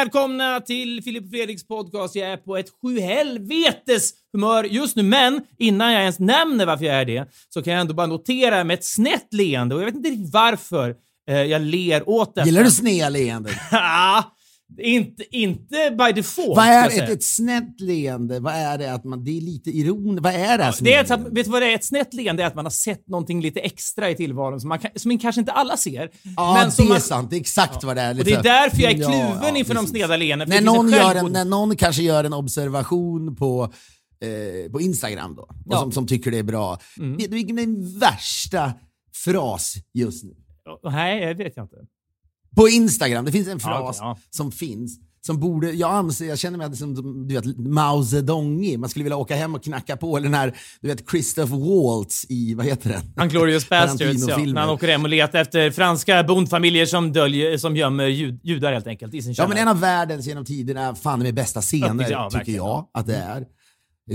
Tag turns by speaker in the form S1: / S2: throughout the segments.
S1: välkomna till Filip och Fredriks podcast. Jag är på ett sjuhelvetes humör just nu, men innan jag ens nämner varför jag är det så kan jag ändå bara notera med ett snett leende och jag vet inte riktigt varför eh, jag ler åt detta.
S2: Gillar du sneda leenden?
S1: Ja, inte, inte by default.
S2: Vad är ett, ett snett leende? Vad är det? Att man, det är lite ironiskt. Vad är det här
S1: Det är
S2: sneda
S1: ett, vet du vad det är? Ett snett leende är att man har sett någonting lite extra i tillvaron som, man kan, som kanske inte alla ser.
S2: Ja,
S1: men
S2: det är
S1: man,
S2: sant. Det är exakt vad det är.
S1: Och det är därför jag är
S2: Ja,
S1: kluven
S2: ja,
S1: inför de
S2: precis.
S1: sneda leendena. för
S2: När någon, gör
S1: självgod-
S2: en, när någon kanske gör en observation på, eh, på Instagram då, och
S1: Ja. Mm.
S2: som, som tycker det är bra. Du vilken är min värsta fras just nu?
S1: Nej, det vet jag inte.
S2: På Instagram, det finns en
S1: Ja,
S2: fras
S1: okej, ja.
S2: som finns. Som borde, jag anser, jag känner mig som som, du vet, Mao Zedongi. Man skulle vilja åka hem och knacka på. Eller den här, du vet, Christoph Waltz i, vad heter den?
S1: Unglorious Bastards, ja. När han åker hem och letar efter franska bondfamiljer som, döljer, som gömmer jud, judar helt enkelt i sin
S2: Ja,
S1: källare.
S2: men en av världens genom tiderna fan med bästa scener,
S1: Ja,
S2: tycker jag att det är.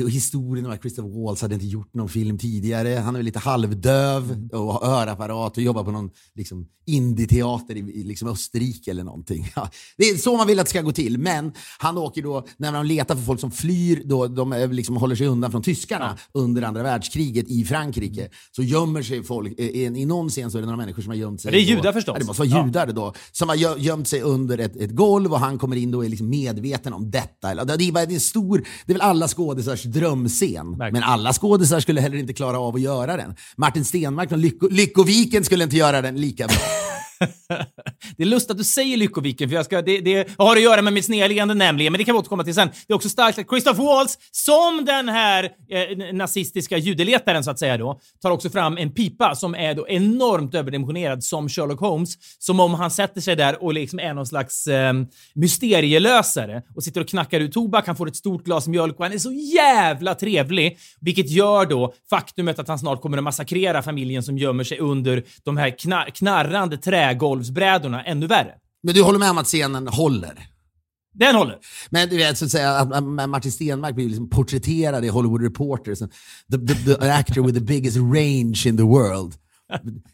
S2: Och Historien om att Christopher Waltz hade inte gjort någon film tidigare. Han är lite halvdöv och har örapparat och jobbar på någon liksom, indie-teater i, i liksom Österrike eller någonting. Ja, det är så man vill att det ska gå till. Men han åker då, när de letar för folk som flyr, då, de är liksom håller sig undan från tyskarna under andra världskriget i Frankrike, så gömmer sig folk. I, i någon scen så är det några människor som har gömt sig.
S1: Det är judar
S2: då,
S1: förstås.
S2: Ja, det måste vara judar då, som har gö- gömt sig under ett, ett golv och han kommer in då och är liksom medveten om detta. Det är, det är, en stor, det är väl alla skådisars drömscen. Men alla skådisar skulle heller inte klara av att göra den. Martin Stenmark från Lycko, Lyckoviken skulle inte göra den lika bra.
S1: Det är lustigt att du säger Lyckoviken, för jag ska, det, det har att göra med mitt snedleende nämligen, men det kan vi återkomma till sen. Det är också starkt att Christoph Waltz, som den här eh, nazistiska judeletaren så att säga då, tar också fram en pipa som är då enormt överdimensionerad som Sherlock Holmes. Som om han sätter sig där och liksom är någon slags eh, mysterielösare och sitter och knackar ut tobak. Han får ett stort glas mjölk och han är så jävla trevlig. Vilket gör då faktumet att han snart kommer att massakrera familjen som gömmer sig under de här knar knarrande trägolvsbrädorna ännu värre.
S2: Men du håller med om att scenen håller?
S1: Den håller.
S2: Men du vet, så att säga, att Martin Stenmark blir liksom porträtterad i Hollywood Reporter som the, the, the actor with the biggest range in the world.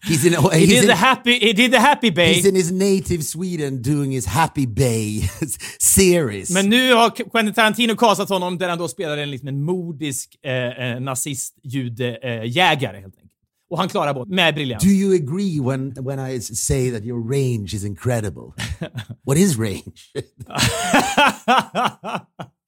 S2: He's in,
S1: He
S2: he's
S1: did,
S2: in,
S1: the happy, he did the happy bay.
S2: he's in his native Sweden doing his Happy Bay series.
S1: Men nu har Quentin Tarantino castat honom där han då spelar en, liksom en modisk eh, eh, nazist-jude-jägare helt enkelt. Och han klarar båda med briljans.
S2: Do you agree when, when I say that your range is incredible? What is range?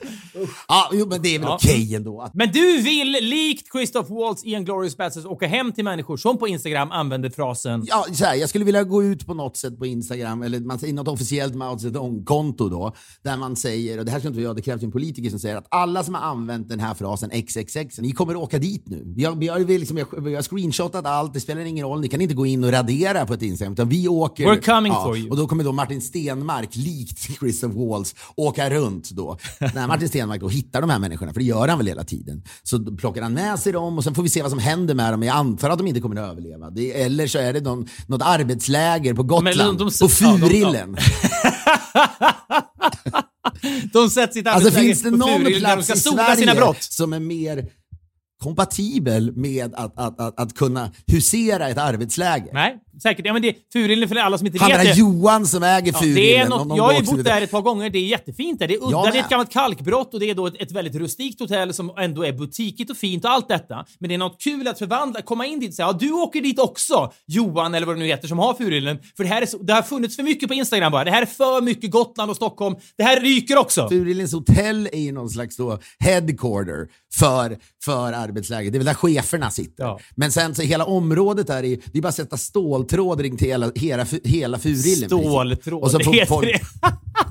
S2: ja, jo, men det är väl
S1: Ja.
S2: okej ändå. Att,
S1: Men du vill, likt Christoph Waltz i Inglourious Basterds, åka hem till människor som på Instagram använder frasen
S2: ja, så här, jag skulle vilja gå ut på något sätt på Instagram, eller man säger något officiellt Mao Zedong-konto då, där man säger, och det här ska inte jag, det krävs en politiker som säger att alla som har använt den här frasen XXX, ni kommer åka dit nu. Har, vi liksom, vi har screenshotat allt, det spelar ingen roll, ni kan inte gå in och radera på ett Instagram, utan vi åker.
S1: We're coming for you.
S2: Och då kommer då Martin Stenmark, likt Christoph Waltz, åka runt då. När Martin Stenmark då hittar de här människorna, för det gör han väl hela tiden, så plockar han med sig dem och sen får vi se vad som händer med dem. Jag antar att de inte kommer att överleva. Det, eller så är det någon, något arbetsläger på Gotland,
S1: de- de-
S2: på
S1: de-
S2: Furillen.
S1: De sätter sitt
S2: Alltså
S1: arbetsläger
S2: finns det någon
S1: de
S2: plats
S1: ska
S2: i Sverige som är mer kompatibel med att, att, att, att kunna husera ett arbetsläger?
S1: Nej, säkert. Ja, men det är Furillen för alla som inte
S2: Han
S1: vet
S2: här
S1: det.
S2: Johan som äger
S1: Ja,
S2: Furillen.
S1: det är något,
S2: någon
S1: jag har ju bott där ett par gånger. Det är jättefint där. Det är udda, det är ett gammalt kalkbrott och det är då ett, ett väldigt rustikt hotell som ändå är butikigt och fint och allt detta. Men det är något kul att förvandla, komma in dit och säga ja, du åker dit också, Johan eller vad det nu heter som har Furillen. För det här är så, det har funnits för mycket på Instagram bara. Det här är för mycket Gotland och Stockholm. Det här ryker också.
S2: Furilens hotell är ju någon slags då headquarter för, för arbetsläget. Det är väl där cheferna sitter.
S1: Ja.
S2: Men sen så hela området där är, det är bara att sätta ståltråd runt hela, hela, hela Furillen.
S1: Ståltråd,
S2: Och så får
S1: heter det.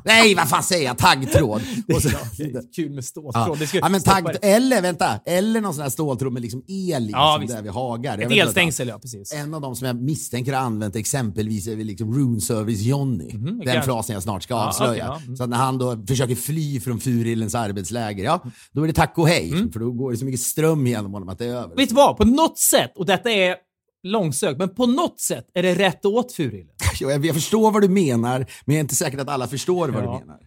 S2: Nej, vad fan säger jag? Taggtråd. Och så,
S1: kul med ståltråd.
S2: Ja. Ja, men tagg, eller vänta, eller någon sån här ståltråd med liksom el
S1: Ja,
S2: som
S1: visst.
S2: där vid Hagar.
S1: Ett elstängsel, ja precis.
S2: En av de som jag misstänker har använt exempelvis är liksom Room Service Johnny. Den
S1: kanske.
S2: frasen jag snart ska
S1: Ja,
S2: avslöja.
S1: ja. Mm.
S2: Så att när han då försöker fly från Furilens arbetsläger, ja, då är det tack och hej.
S1: Mm.
S2: För då går det så mycket ström genom honom att det är över.
S1: Vet du vad? På något sätt, och detta är långsökt, men på något sätt är det rätt åt Furillen.
S2: Jag, förstår vad du menar, men jag är inte säker att alla förstår vad
S1: Ja.
S2: du menar.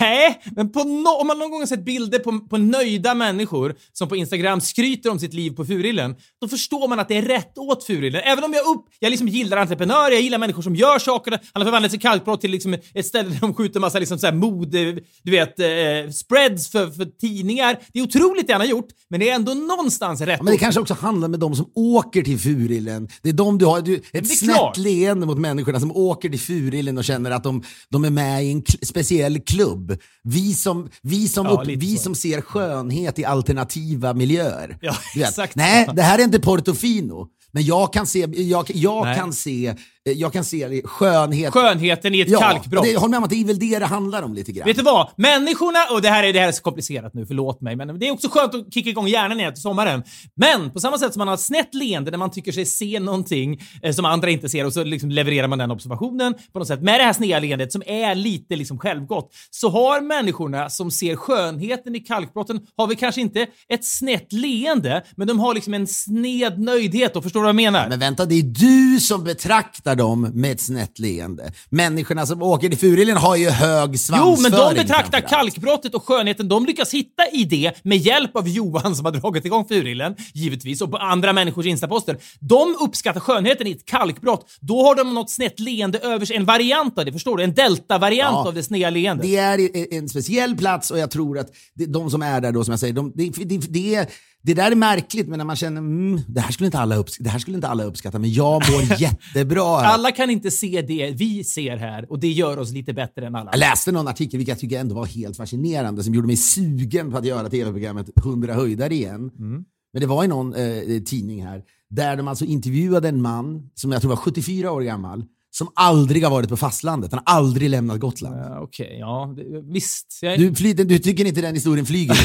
S1: Nej, men no om man någon gång har sett bilder på, på nöjda människor som på Instagram skryter om sitt liv på Furillen, då förstår man att det är rätt åt Furillen. Även om jag upp, jag liksom gillar entreprenörer, jag gillar människor som gör saker. Han har förvandlat sig kalkbrott till liksom ett ställe där de skjuter massa liksom så här mode, du vet, eh, spreads för, för tidningar. Det är otroligt det han har gjort, men det är ändå någonstans rätt
S2: Ja, men det
S1: åt.
S2: kanske också handlar med de som åker till Furillen. Det är de du har, du, ett snett leende mot människorna som åker till Furillen och känner att de, de är med i en speciell klubb. Vi som, vi, som
S1: Ja,
S2: upp, vi
S1: så.
S2: som ser skönhet i alternativa miljöer.
S1: Ja, exakt.
S2: Nej, det här är inte Portofino. Men jag kan se, jag, jag kan se, jag kan se skönhet.
S1: Skönheten i ett
S2: ja,
S1: kalkbrott.
S2: det, håll med om att det är väl det det handlar om lite grann.
S1: Vet du vad? Människorna, och det här, är, det här är så komplicerat nu, förlåt mig, men det är också skönt att kicka igång hjärnan igen till sommaren. Men på samma sätt som man har ett snett leende när man tycker sig se någonting eh, som andra inte ser och så liksom levererar man den observationen på något sätt. Med det här sneda leendet som är lite liksom självgott så har människorna som ser skönheten i kalkbrotten har vi kanske inte ett snett leende, men de har liksom en sned nöjdhet och förstår du vad jag menar?
S2: Men vänta, det är du som betraktar dem med ett snett leende. Människorna som åker till Furillen har ju hög
S1: Jo,
S2: svansföring.
S1: men de betraktar kalkbrottet och skönheten, de lyckas hitta i det med hjälp av Johan som har dragit igång Furillen, givetvis, och på andra människors instaposter. De uppskattar skönheten i ett kalkbrott. Då har de något snett leende över sig, en variant av det, förstår du? En delta-variant
S2: Ja.
S1: av det sneda leendet.
S2: Det är i- en speciell plats och jag tror att de som är där då, som jag säger, de, det, det, det, är- det där är märkligt, men när man känner mm, det, här skulle inte alla det här skulle inte alla uppskatta, men jag mår jättebra här.
S1: Alla kan inte se det vi ser här och det gör oss lite bättre än alla.
S2: Jag läste någon artikel, vilket jag tycker ändå var helt fascinerande, som gjorde mig sugen på att göra tv-programmet 100 höjdare igen.
S1: Mm.
S2: Men det var i någon eh, tidning här, där de alltså intervjuade en man som jag tror var 74 år gammal, som aldrig har varit på fastlandet. Han har aldrig lämnat Gotland.
S1: Ja, Okej, ja, det, visst. Jag,
S2: Du, fly, du tycker inte den historien flyger?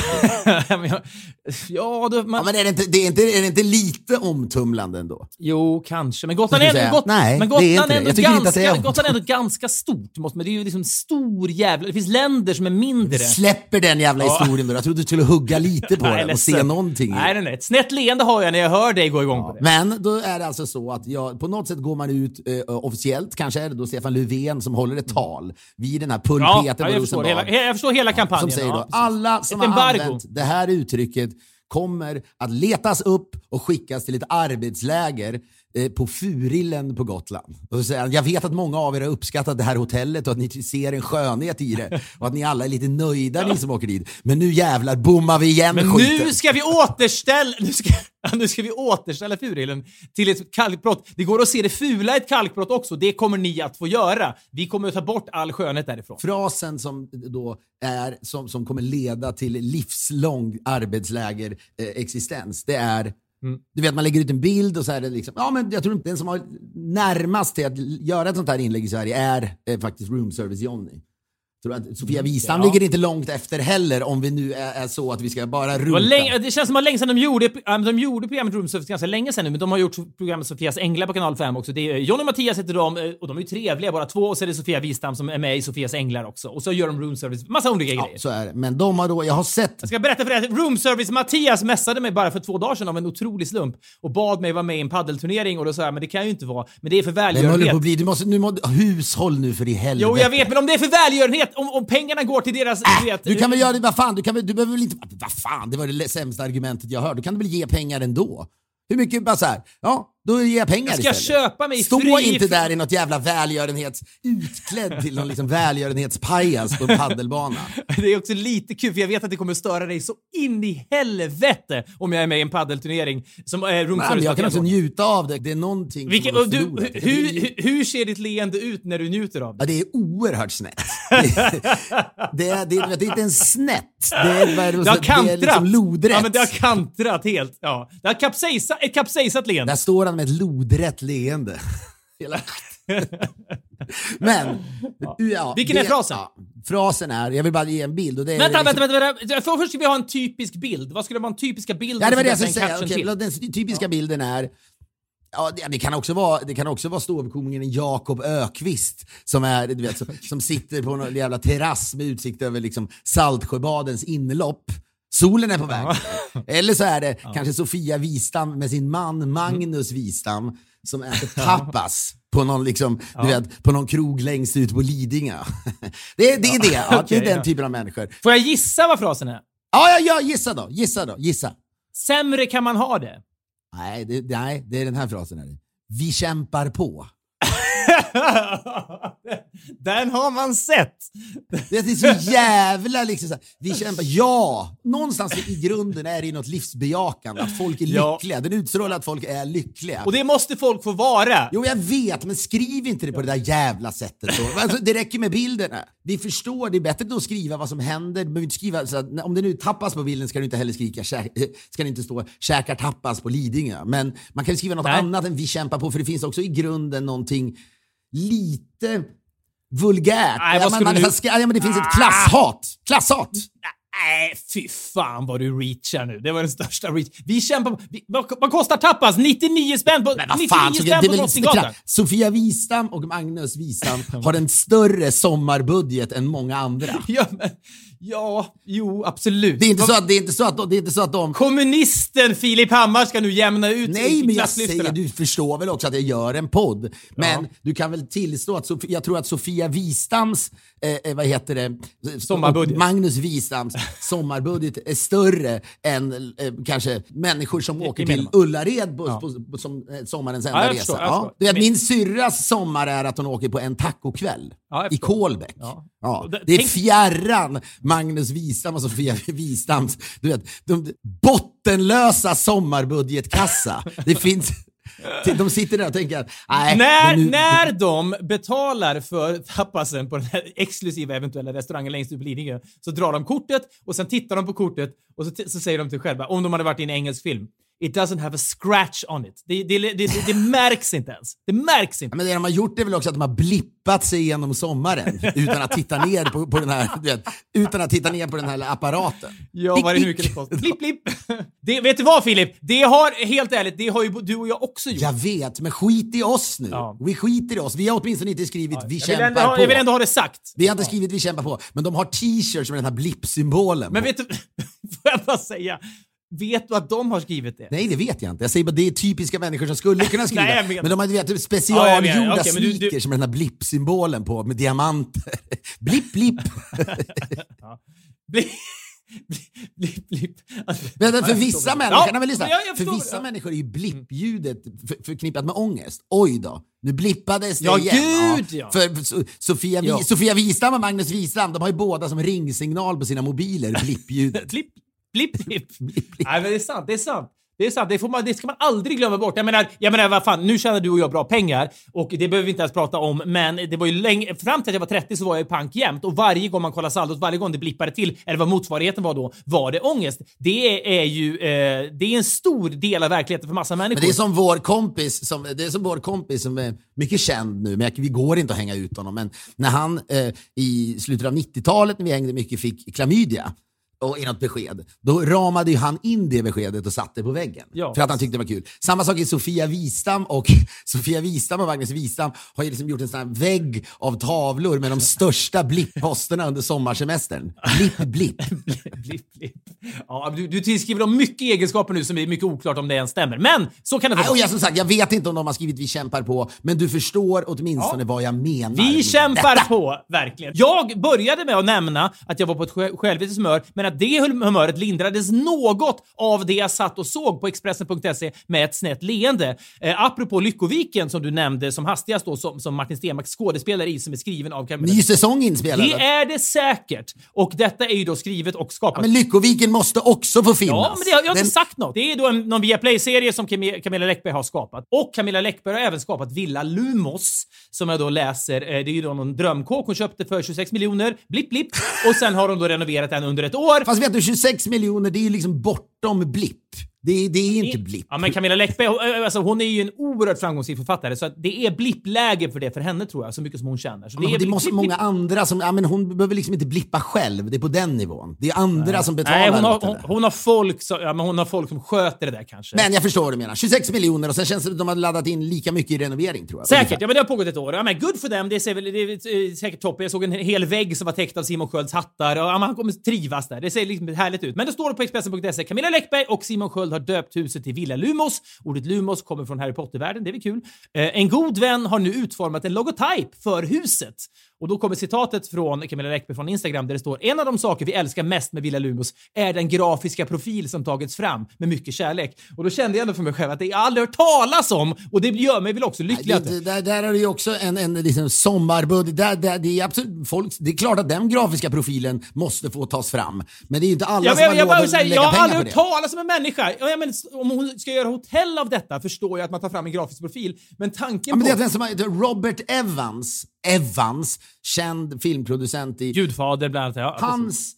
S1: men jag, ja, då, man,
S2: ja, men är det, inte, det är, inte, är det inte lite omtumlande ändå?
S1: Jo, kanske. Men Gotland är ändå,
S2: nej,
S1: men
S2: det är inte
S1: är
S2: det. är
S1: ganska,
S2: ont.
S1: Gotland är ändå ganska stort. Måste, men det är ju liksom stor jävla... Det finns länder som är mindre.
S2: Släpper den jävla
S1: Ja.
S2: historien då. Jag trodde du skulle hugga lite på
S1: Nej,
S2: den och se någonting.
S1: Nej, nej, nej. Ett snett leende har jag när jag hör dig gå igång på det.
S2: Men då är det alltså så att jag, på något sätt går man ut eh, officiellt, kanske är det då Stefan Löfven som håller ett tal vid den här
S1: Mm. Ja,
S2: pulpeten
S1: ja,
S2: på
S1: jag, förstår hela, jag förstår hela kampanjen.
S2: Som säger
S1: ja,
S2: då,
S1: precis.
S2: alla som
S1: Ett
S2: har
S1: embargo.
S2: använt det här uttrycket kommer att letas upp och skickas till ett arbetsläger på Furillen på Gotland. Och så säger han, jag vet att många av er har uppskattat det här hotellet och att ni ser en skönhet i det och att ni alla är lite nöjda ni som åker dit. Men nu jävlar bommar vi igen
S1: Men
S2: skiten.
S1: nu ska vi återställa... Nu ska, nu ska vi återställa Furillen till ett kalkbrott. Det går att se det fula i ett kalkbrott också. Det kommer ni att få göra. Vi kommer att ta bort all skönhet därifrån.
S2: Frasen som då är, som, som kommer leda till livslång arbetsläger eh, existens, det är Mm. Du vet, man lägger ut en bild och så är det liksom, ja men jag tror inte den som har närmast till att göra ett sånt här inlägg i Sverige är eh, faktiskt Room Service Johnny. Tror att Sofia Wistam
S1: ja.
S2: ligger inte långt efter heller om vi nu är, är så att vi ska bara
S1: Det,
S2: rota.
S1: var länge, det känns som att länge sedan de gjorde, äh, de gjorde programmet Room Service ganska länge sedan nu, men de har gjort programmet Sofias Änglar på kanal 5 också. Det är John och Mattias heter de eh, och de är ju trevliga båda två och så är det Sofia Wistam som är med i Sofias Änglar också. Och så gör de Room Service, massa olika
S2: ja,
S1: grejer.
S2: så är det. Men de har då, jag har sett
S1: Jag ska berätta för dig att Room Service Mattias messade mig bara för två dagar sedan av en otrolig slump och bad mig vara med i en paddelturnering och då sa jag men det kan ju inte vara. Men det är för
S2: Vem håller på
S1: välgörenhet.
S2: att bli? Du måste, nu må, hushåll nu för i helvete.
S1: Jo, jag vet, men om det är för välgörenhet, om, om pengarna går till deras... du vet,
S2: Du kan väl göra det, vad fan, du, kan väl, du behöver väl inte... Vad fan, det var det sämsta argumentet jag hört. Du kan väl ge pengar ändå? Hur mycket, bara så här, ja, då ger jag pengar
S1: Jag ska
S2: istället.
S1: köpa mig
S2: Stå
S1: fri
S2: inte där i något jävla välgörenhets... Utklädd till någon liksom välgörenhetspajas på en paddelbana.
S1: Det är också lite kul, för jag vet att det kommer störa dig så in i helvete om jag är med i en paddelturnering som är Room
S2: Men
S1: Service
S2: jag kan också njuta av det. Det är någonting
S1: Vilken,
S2: som
S1: du, hur,
S2: Det
S1: hur, ser ditt leende ut när du njuter av det?
S2: Ja, det är oerhört snett. Det är, det är, det är inte ens snett. Det är, vad är det,
S1: Det har
S2: det är
S1: kantrat.
S2: liksom lodrätt.
S1: Ja, men det har kantrat helt. Ja. Det har kapsejsat, ett kapsejsat leende.
S2: Där står han med ett lodrätt leende. Men, ja,
S1: Vilken är frasen?
S2: Ja, frasen är, jag vill bara ge en bild. Och det är
S1: Vänta,
S2: liksom-
S1: vänta, vänta, vänta. För- Först ska vi ha en typisk bild. Vad skulle vara en typiska bild?
S2: Ja, det var det jag skulle säga.
S1: till?
S2: den typiska bilden är Ja, det, det kan också vara, det kan också vara ståuppkomikern Jakob Ökvist som, är, du vet, som, som sitter på någon jävla terrass med utsikt över liksom Saltsjöbadens inlopp. Solen är på väg. Eller så är det kanske Sofia Wistam med sin man Magnus Wistam som äter tapas på någon, liksom,
S1: Ja.
S2: du vet, på någon krog längst ut på Lidingö. det, är- det är det. Ja, det är den
S1: ja.
S2: typen av människor.
S1: Får jag gissa vad frasen är?
S2: Ja, ja, ja, gissa då. Gissa då. Gissa.
S1: Sämre kan man ha det.
S2: Nej, det, nej, det är den här frasen. Här. Vi kämpar på.
S1: Den har man sett.
S2: Det är så jävla liksom så här, vi kämpar, ja! Någonstans i grunden är det ju något livsbejakande, att folk är
S1: Ja.
S2: lyckliga. Den utstrålar att folk är lyckliga.
S1: Och det måste folk få vara.
S2: Jo, jag vet, men skriv inte det på det där jävla sättet. Alltså, det räcker med bilderna. Vi förstår, det är bättre att skriva vad som händer. Du inte skriva, så att, om det nu tappas på bilden ska du inte heller skrika, ska det inte stå käkar tappas på Lidingö. Men man kan skriva något
S1: Nej.
S2: annat än vi kämpar på, för det finns också i grunden någonting lite vulgärt.
S1: Nej, vad
S2: ja, men, man,
S1: du
S2: ja, men det finns ett klasshat. Klasshat!
S1: Nej, fy fan vad du reachar nu. Det var den största reach. Vi kämpar. Vi, vad, vad kostar tapas? 99 spänn på,
S2: Men vad
S1: 99
S2: fan, så, det
S1: spänn
S2: är
S1: på Drottninggatan.
S2: Sofia Wistam och Magnus Wistam har en större sommarbudget än många andra.
S1: Ja, men, ja, jo, absolut.
S2: Det är inte så att, det är inte så att, de- det är inte så att de...
S1: Kommunisten Filip Hammar ska nu jämna ut
S2: Nej, men jag säger, du förstår väl också att jag gör en podd. Men du kan väl tillstå att Sofia, jag tror att Sofia Wistams, eh, eh, vad heter det,
S1: Sommarbudget.
S2: Magnus Wistams sommarbudget är större än eh, kanske människor som åker till. Ullared på,
S1: Ja.
S2: på, på, som eh, sommarens
S1: Ja,
S2: enda
S1: jag förstår,
S2: resa.
S1: jag
S2: Ja.
S1: förstår. Men-
S2: min syrras sommar är att hon åker på en tacokväll
S1: Ja,
S2: i. Kolbäck.
S1: Ja.
S2: Ja.
S1: Det-
S2: är fjärran Magnus Wistam och Sofia Wistams du vet, de, bottenlösa sommarbudgetkassa. Det finns... De sitter där och tänker att nej,
S1: När,
S2: nu,
S1: när de betalar för tapasen på den här exklusiva eventuella restaurangen längst ut på Lidingö så drar de kortet och sen tittar de på kortet och så, så säger de till själva, om de hade varit i en engelsk film, It doesn't have a scratch on it. Det, det, det, det, det märks inte ens. Det märks inte.
S2: Ja, Men det de har gjort är väl också att de har blippat sig igenom sommaren utan att titta ner på, på den här, vet, utan att titta ner på den här apparaten.
S1: Ja,
S2: Blick,
S1: vad är det mycket det kostar? Blipp, blipp. Det, vet du vad Filip? Det har, helt ärligt, det har ju du och jag också gjort.
S2: Jag vet, men skit i oss nu.
S1: Ja.
S2: Vi skiter i oss. Vi har åtminstone inte skrivit vi
S1: jag, vill ändå
S2: kämpar
S1: ha,
S2: på.
S1: jag vill ändå ha det sagt.
S2: Vi har inte skrivit vi kämpar på, men de har t-shirts med den här blippsymbolen
S1: Men
S2: på.
S1: vet du, får jag bara säga, vet du att de har skrivit det?
S2: Nej, det vet jag inte. Jag säger bara det är typiska människor som skulle kunna skriva.
S1: Nej,
S2: men de vet,
S1: Ja,
S2: specialgjorda
S1: vet. Okej, men du- du-
S2: sneakers med den här blippsymbolen på, med diamanter. blipp, blipp.
S1: Blipp, blipp, blipp, blipp. Alltså,
S2: Men för
S1: jag
S2: vissa människor,
S1: Ja,
S2: väl lyssna? för vissa människor är ju blippljudet för, förknippat med ångest. Oj då, nu blippades det
S1: Ja,
S2: igen.
S1: gud, ja.
S2: För so, Sofia,
S1: Ja.
S2: Sofia Wistam och Magnus Wistam, de har ju båda som ringsignal på sina mobiler, blippljudet.
S1: Blipp, blipp, blipp.
S2: Blipp, blipp.
S1: Nej, men det är sant. Det är sant. Det är sant. Det, får man, det ska man aldrig glömma bort. Jag menar, jag menar vad fan, nu tjänar du och jag bra pengar och det behöver vi inte ens prata om, men det var ju länge, fram till att jag var 30 så var jag ju pank jämt och varje gång man kollar saldot, varje gång det blippade till, eller vad motsvarigheten var då, var det ångest. Det är ju, eh, det är en stor del av verkligheten för massa människor.
S2: Men det är som vår kompis, som, det är som vår kompis som är mycket känd nu, men vi går inte att hänga ut honom. Men när han eh, i slutet av 90-talet, när vi hängde mycket, fick klamydia och i något besked, då ramade ju han in det beskedet och satte på väggen.
S1: Ja.
S2: För att han tyckte det var kul. Samma sak är Sofia Wistam och Sofia Wistam och Magnus Wistam har ju liksom gjort en sån här vägg av tavlor med de största blippposterna under sommarsemestern. Blipp, blipp.
S1: blipp, blipp. Ja, du, du tillskriver dem mycket egenskaper nu som är mycket oklart om det ens stämmer. Men så kan det vara.
S2: Och jag, som sagt, jag vet inte om de har skrivit vi kämpar på, men du förstår åtminstone
S1: Ja.
S2: vad jag menar.
S1: Vi kämpar
S2: detta.
S1: på, verkligen. Jag började med att nämna att jag var på ett sj- själviskt humör, men att det hum- humöret lindrades något av det jag satt och såg på Expressen.se med ett snett leende. Eh, apropå Lyckoviken som du nämnde som hastigast då, som, som Martin Stenmarck skådespelare i, som är skriven av Camilla.
S2: Ny säsong inspelad.
S1: Det är det säkert! Och detta är ju då skrivet och skapat
S2: Men Lyckoviken måste också få finnas.
S1: Ja, men det, jag har inte
S2: Den-
S1: sagt något. Det är då en, någon Viaplay-serie som Cam- Camilla Läckberg har skapat. Och Camilla Läckberg har även skapat Villa Lumos, som jag då läser. eh, Det är ju då någon drömkåk hon köpte för 26 miljoner. Blipp, blipp. Och sen har hon då renoverat den under ett år.
S2: Fast vet du, 26 miljoner, det är ju liksom bortom blipp. Det, är- det är inte blipp.
S1: Ja, men Camilla Läckberg, hon- alltså, hon är ju en oerhört framgångsrik författare, så att det är blippläge för det för henne tror jag, så mycket som hon tjänar. Så
S2: Men det,
S1: är
S2: är måste
S1: blipp,
S2: många
S1: blipp.
S2: andra som, ja, men hon behöver liksom inte blippa själv. Det är på den nivån. Det är andra som betalar
S1: Nej, hon har, hon, hon har folk som, ja, men hon har folk som sköter det där kanske.
S2: Men jag förstår vad du menar. 26 miljoner och sen känns det som att de har laddat in lika mycket i renovering tror jag.
S1: Säkert,
S2: Ungefär.
S1: ja men det har pågått ett år. Ja, men good för dem, det väl, det är eh, säkert toppen. Jag såg en hel vägg som var täckt av Simon Skölds hattar och ja, men han kommer trivas där. Det ser liksom härligt ut. Men det står på Expressen.se, Camilla Läckberg och Simon Sköld har döpt huset till Villa Lumos. Ordet Lumos kommer från Harry Potter-världen, det är väl kul. Eh, en god vän har nu utformat en logotyp för huset. Och då kommer citatet från Camilla Läckberg från Instagram där det står “En av de saker vi älskar mest med Villa Lumos är den grafiska profil som tagits fram med mycket kärlek”. Och då kände jag ändå för mig själv att det jag aldrig hört talas om och det gör mig väl också lycklig.
S2: Det, det, där, där är det ju också en, en liksom sommarbudget. Där, där, det, är absolut, folk, det är klart att den grafiska profilen måste få tas fram. Men det är ju inte alla
S1: Ja,
S2: som
S1: men
S2: har
S1: jag,
S2: råd att lägga
S1: jag
S2: pengar på det.
S1: Talas om en människa. Ja, men, om hon ska göra hotell av detta förstår jag att man tar fram en grafisk profil. Men tanken
S2: Ja, men det är
S1: på...
S2: att den som har, Robert Evans, Evans, känd filmproducent i
S1: Gudfader bland annat. Ja.
S2: Hans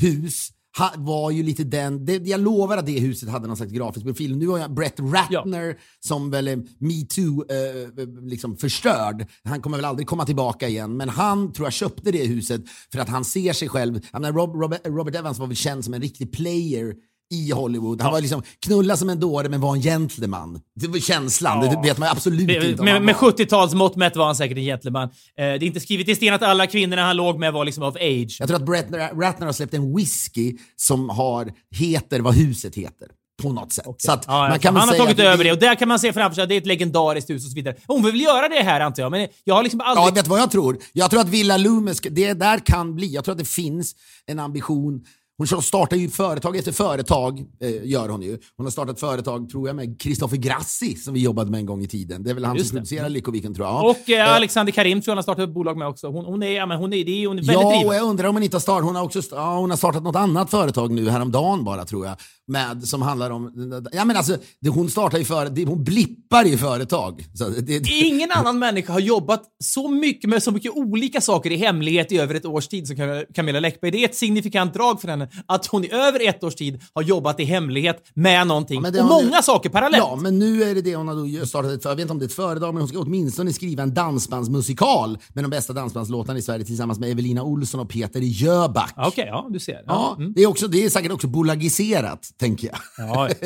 S2: hus ha, var ju lite den, det, jag lovar att det huset hade någon slags grafisk profil. Nu har jag Brett Ratner som väl är metoo eh, liksom förstörd. Han kommer väl aldrig komma tillbaka igen. Men han tror jag köpte det huset för att han ser sig själv. Jag menar, Rob, Robert, Robert Evans var väl känd som en riktig player i Hollywood. Han var liksom knulla som en dåre men var en gentleman. Det var känslan,
S1: Ja.
S2: det vet man absolut inte om
S1: Med, med
S2: var.
S1: 70-talsmått mätt var han säkert en gentleman. Eh, det är inte skrivet i sten att alla kvinnorna han låg med var liksom of age.
S2: Jag tror att Brett Ratner har släppt en whisky som har, heter vad huset heter. På något sätt. Så att
S1: Ja,
S2: man
S1: ja,
S2: kan
S1: han har tagit över det och där kan man se framför sig att det är ett legendariskt hus och så vidare. Hon vill göra det här antar jag, men jag har liksom aldrig...
S2: Ja, vet vad jag tror? Jag tror att Villa Loomis, det där kan bli, jag tror att det finns en ambition. Hon startar ju företag efter företag, eh, gör hon ju. Hon har startat företag, tror jag, med Christopher Grassi som vi jobbade med en gång i tiden. Det är väl han
S1: Just
S2: som producerar Lyckoviken, tror jag.
S1: Och eh, Alexander Karim tror jag han har startat ett bolag med också. Hon, hon är, ja, men hon är, det är, hon är väldigt
S2: Ja, och
S1: driven.
S2: jag undrar om hon inte har startat, hon har också ja, hon har startat något annat företag nu häromdagen bara tror jag. Med, som handlar om, ja men alltså, det, hon startar ju för, det, hon blippar i företag. Det, det,
S1: Ingen annan människa har jobbat så mycket med så mycket olika saker i hemlighet i över ett års tid som Cam- Camilla Läckberg. Det är ett signifikant drag för henne att hon i över ett års tid har jobbat i hemlighet med någonting.
S2: det
S1: och många
S2: nu-
S1: saker parallellt.
S2: Ja, men nu är det det hon har startat ett för. Jag vet inte om det är ett företag, men hon ska åtminstone skriva en dansbandsmusikal med de bästa dansbandslåtarna i Sverige tillsammans med Evelina Olsson och Peter Jöback.
S1: Ja, Okej, ja, du ser.
S2: Ja,
S1: Mm.
S2: det, är också, det är säkert också bolagiserat, tänker jag.
S1: Ja,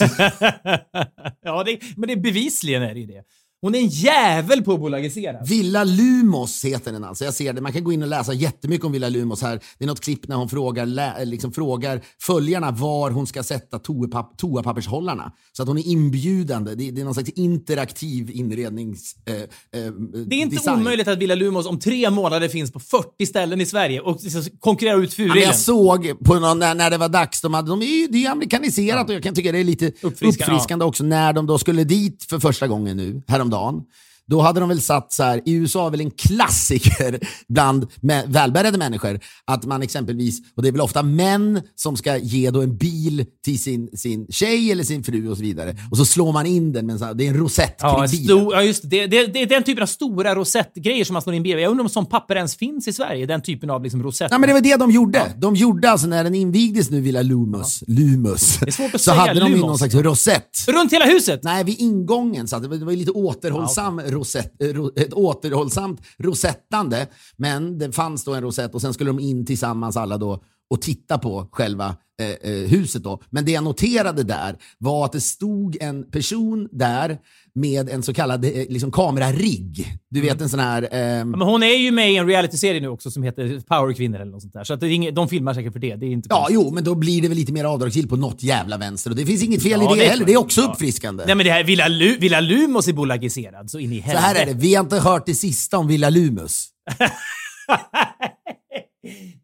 S1: ja det, men det, bevisligen är det ju det. Hon är en jävel på att bolagisera.
S2: Villa Lumos heter den alltså. Jag ser det. Man kan gå in och läsa jättemycket om Villa Lumos här. Det är något klipp när hon frågar, lä, liksom frågar följarna var hon ska sätta toapapp, toapappershållarna. Så att hon är inbjudande. Det, det är någon slags interaktiv inrednings... Eh, eh,
S1: Det är inte omöjligt att Villa Lumos om tre månader finns på 40 ställen i Sverige och konkurrerar ut
S2: Ja, men
S1: Furillen.
S2: jag såg på någon, när, när det var dags, de hade, de är ju, det är amerikaniserat och jag kan tycka det är lite
S1: Uppfriskande,
S2: uppfriskande, också när de då skulle dit för första gången nu, häromdagen. Då hade de väl satt så här, i USA är väl en klassiker bland med, välbärgade människor, att man exempelvis, och det är väl ofta män som ska ge då en bil till sin, sin tjej eller sin fru och så vidare. Och så slår man in den med en sån här, det är en rosett
S1: Ja,
S2: kring
S1: en
S2: bilen.
S1: stor, ja, just det. Det, det. Är den typen av stora rosettgrejer som man slår in bredvid. Jag undrar om sån papper ens finns i Sverige? Den typen av liksom rosett.
S2: Ja, men det var det de gjorde. De gjorde alltså när den invigdes nu, Villa Lumus, Lumus
S1: är svårt att
S2: så
S1: säga
S2: hade de ju någon slags rosett.
S1: Runt hela huset?
S2: Nej, vid ingången. Så det var det var lite återhållsam rosett, eh, rosett, ett återhållsamt rosettande. Men det fanns då en rosett och sen skulle de in tillsammans alla då och titta på själva eh, eh, huset. Då. Men det jag noterade där var att det stod en person där med en så kallad eh, liksom kamerarigg. Du vet en sån här... ehm,
S1: Men hon är ju med i en realityserie nu också som heter Powerkvinnor eller något sånt där. Så att inget, de filmar säkert för det. Det är inte
S2: Ja, jo, men då blir det väl lite mer avdragsgillt på något jävla vänster. Och det finns inget fel
S1: Ja,
S2: i det,
S1: det
S2: heller. Det är också
S1: Ja.
S2: uppfriskande.
S1: Nej men det här Villa, Lu, Villa Lumos är bolagiserad så in i
S2: Så
S1: helvete.
S2: här är det, vi har inte hört det sista om Villa Lumus.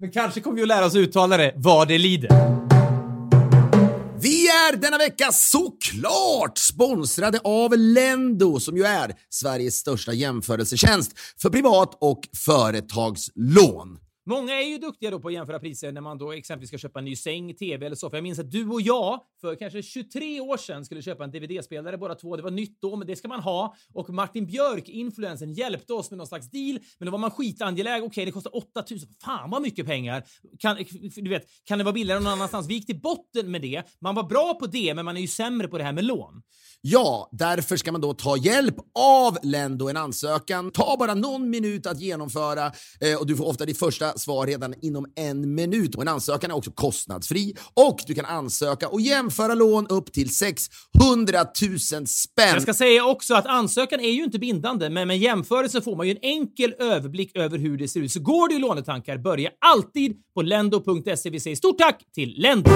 S1: men kanske kommer vi att lära oss uttala det vad det lider.
S2: Vi är denna vecka såklart sponsrade av Lendo som ju är Sveriges största jämförelsetjänst för privat och företagslån.
S1: Många är ju duktiga då på att jämföra priser när man då exempelvis ska köpa en ny säng, tv eller soffa. Jag minns att du och jag för kanske 23 år sedan skulle köpa en DVD-spelare båda två. Det var nytt då, men det ska man ha. Och Martin Björk, influensen, hjälpte oss med någon slags deal. Men då var man skitangelägen. Okej, det kostar 8000. Fan vad mycket pengar. Kan, du vet, kan det vara billigare någon annanstans? Vi gick till botten med det. Man var bra på det, men man är ju sämre på det här med lån.
S2: Ja, därför ska man då ta hjälp av Lendo en ansökan. Ta bara någon minut att genomföra eh, och du får ofta ditt första svar redan inom en minut. Och en ansökan är också kostnadsfri och du kan ansöka och jämföra lån upp till 600 000 spänn.
S1: Jag ska säga också att ansökan är ju inte bindande, men med jämförelse får man ju en enkel överblick över hur det ser ut. Så går det i lånetankar, börja alltid på lendo.se. Vi säger stort tack till Lendo!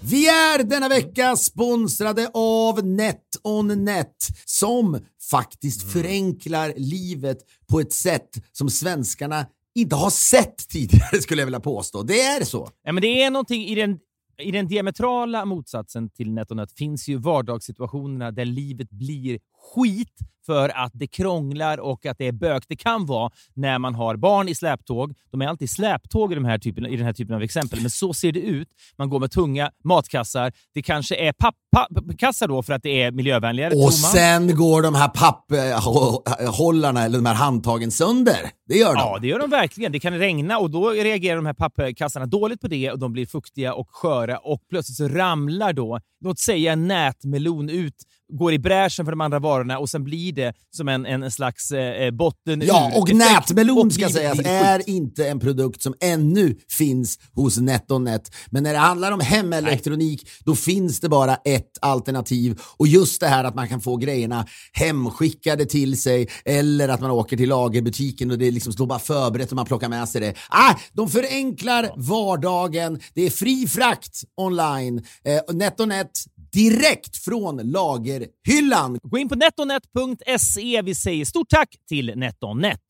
S2: Vi är denna vecka sponsrade av NetOnNet som faktiskt förenklar livet på ett sätt som svenskarna inte har sett tidigare skulle jag vilja påstå. Det är så.
S1: Ja, men det är någonting i den, i den diametrala motsatsen till NetOnNet finns ju vardagssituationerna där livet blir skit för att det krånglar och att det är bök. Det kan vara när man har barn i släptåg. De är alltid släptåg i, de här typen, i den här typen av exempel, men så ser det ut. Man går med tunga matkassar. Det kanske är pappkassar då för att det är miljövänligare.
S2: Och sen går de här papphållarna, eller de här handtagen, sönder. Det gör de.
S1: Ja, det gör de verkligen. Det kan regna och då reagerar de här pappkassarna dåligt på det och de blir fuktiga och sköra och plötsligt så ramlar då, låt säga en nätmelon ut går i bräschen för de andra varorna och sen blir det som en, en slags eh, botten
S2: Ja, och nätmelon ska sägas är inte en produkt som ännu finns hos NetOnNet. Men när det handlar om hemelektronik, Nej. då finns det bara ett alternativ. Och just det här att man kan få grejerna hemskickade till sig eller att man åker till lagerbutiken och det liksom står bara förberett och man plockar med sig det. Ah, de förenklar vardagen. Det är fri frakt online. Eh, NetOnNet direkt från lagerhyllan.
S1: Gå in på netonet.se. Vi säger stort tack till NetOnNet.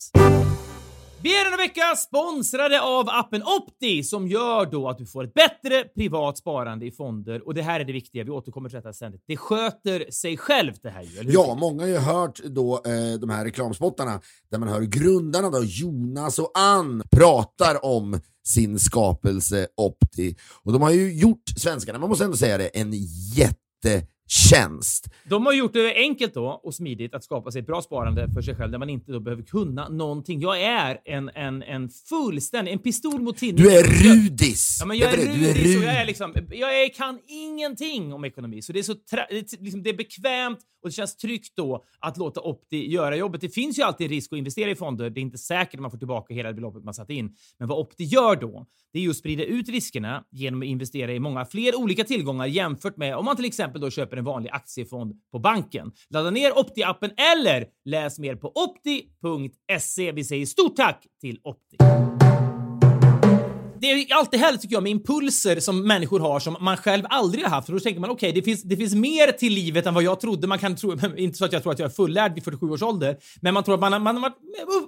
S1: Vi är denna vecka sponsrade av appen Opti som gör då att du får ett bättre privat sparande i fonder. Och det här är det viktiga, vi återkommer till detta ständigt. Det sköter sig självt det här ju, eller
S2: hur? Ja, många har ju hört då eh, de här reklamspottarna där man hör grundarna då, Jonas och Ann pratar om sin skapelse Opti. Och de har ju gjort svenskarna, man måste ändå säga det, en jätte tjänst.
S1: De har gjort det enkelt då och smidigt att skapa sig ett bra sparande för sig själv där man inte då behöver kunna någonting. Jag är en, en, en fullständig, en pistol mot tinningen.
S2: Du är rudis!
S1: Ja, men jag är rudis, är rudis och jag, är liksom, jag är, kan ingenting om ekonomi. Så det är, så liksom, det är bekvämt och det känns tryggt då att låta Opti göra jobbet. Det finns ju alltid risk att investera i fonder. Det är inte säkert att man får tillbaka hela beloppet man satt in. Men vad Opti gör då, det är ju att sprida ut riskerna genom att investera i många fler olika tillgångar jämfört med om man till exempel då köper en vanlig aktiefond på banken. Ladda ner Opti-appen eller läs mer på opti.se. Vi säger stort tack till Opti det är alltid härligt tycker jag med impulser som människor har som man själv aldrig har haft. För då tänker man okej, okay, det, finns, det finns mer till livet än vad jag trodde. Man kan tro, inte så att jag tror att jag är fullärd vid 47 års ålder, men man tror att man, man, man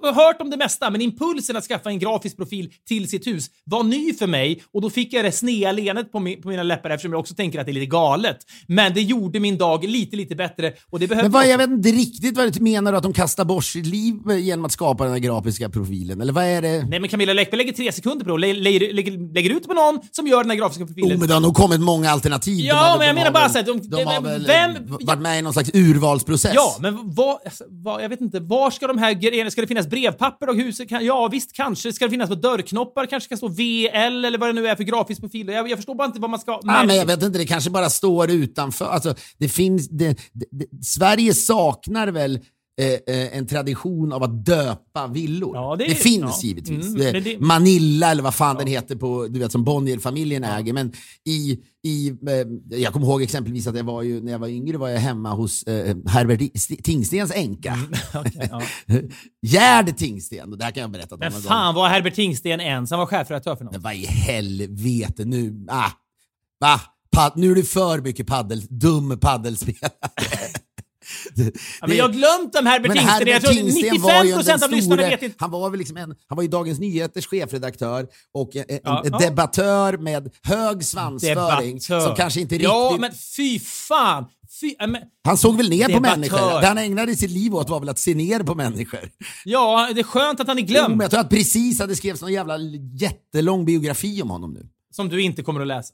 S1: har hört om det mesta. Men impulsen att skaffa en grafisk profil till sitt hus var ny för mig och då fick jag det snea leendet på, min, på mina läppar eftersom jag också tänker att det är lite galet. Men det gjorde min dag lite, lite bättre och det
S2: Men vad, jag vet inte riktigt vad du menar att de kastar bort sitt liv genom att skapa den här grafiska profilen, eller vad är det?
S1: Nej, men Camilla Läckberg lägger tre sekunder på det lägger, lägger, lägger ut på någon som gör den här grafiska profilen.
S2: Oh, men det har nog kommit många alternativ.
S1: Ja, men jag menar bara såhär...
S2: De, de, har väl vem, varit med i någon slags urvalsprocess?
S1: Ja, men vad, alltså, vad, jag vet inte. Var ska de här grejerna... Ska det finnas brevpapper och huset? Kan, ja, visst, kanske. Ska det finnas på dörrknoppar? Kanske ska stå VL eller vad det nu är för grafisk profil. Jag, jag förstår bara inte vad man ska...
S2: Ja, men jag vet inte, det kanske bara står utanför. Alltså, det finns... Det, det, det, Sverige saknar väl Eh, eh, en tradition av att döpa villor. Ja, det, det, finns ja. givetvis. Mm, det, Manilla eller vad fan ja. den heter på, du vet, som Bonnierfamiljen äger. Men i, i, eh, jag kommer ihåg exempelvis att jag var ju, när jag var yngre var jag hemma hos eh, Herbert Tingstens änka. Mm, okay, ja. Gerd Tingsten. Det här kan jag berätta
S1: Men fan var Herbert Tingsten ensam var chefredaktör för något?
S2: Men vad i helvete nu. Ah, va? Pad, nu är det för mycket paddel, dum paddelspelare.
S1: Ja, men jag har glömt de Herbert Tingsten. Jag tror 95 procent av lyssnarna vet inte.
S2: Han var väl liksom en, han var ju Dagens Nyheters chefredaktör och en, ja, en ja. debattör med hög svansföring debattör. som kanske inte riktigt...
S1: Ja, men fy fan! Fy, äh, men,
S2: han såg väl ner debattör. på människor. Det han ägnade sitt liv åt var väl att se ner på människor.
S1: Ja, det är skönt att han är glömd. Jo,
S2: men jag tror att precis hade skrivits någon jävla jättelång biografi om honom nu.
S1: Som du inte kommer att läsa?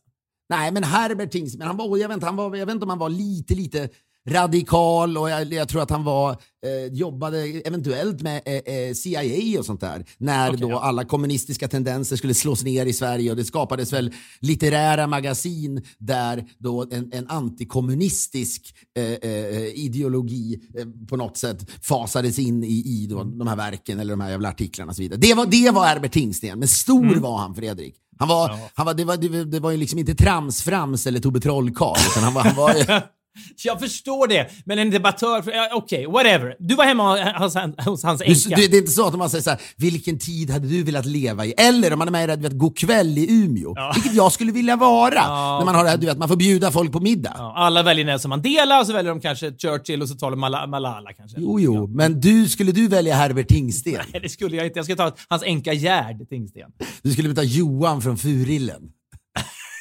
S2: Nej, men Herbert Tingsten, han var, jag vet, inte, han var, jag vet inte om han var lite, lite radikal och jag, jag tror att han var, eh, jobbade eventuellt med eh, eh CIA och sånt där. När okay, då ja. alla kommunistiska tendenser skulle slås ner i Sverige och det skapades väl litterära magasin där då en, en antikommunistisk eh, eh ideologi eh, på något sätt fasades in i, i då, de här verken eller de här jävla artiklarna och så vidare. Det var, det var Herbert Tingsten, men stor mm. var han Fredrik. Han var, ja. han var, det, var, det, det var ju liksom inte Trams Frams eller Tobbe Trollkarl, utan han var, han var
S1: Jag förstår det, men en debattör... ja, Okej, whatever. Du var hemma hos, hos hans änka.
S2: det är inte så att man säger så här, vilken tid hade du velat leva i? Eller om man är med i det, God kväll i Umeå, vilket jag skulle vilja vara. När man har det här, du vet, man får bjuda folk på middag.
S1: Ja, alla väljer Nelson Mandela och så väljer de kanske Churchill och så tar de Mala- Malala kanske.
S2: Jo, jo, men du, skulle du välja Herbert Tingsten?
S1: Nej, det skulle jag inte. Jag skulle ta hans änka Gerd Tingsten.
S2: Du skulle ta Johan från Furillen.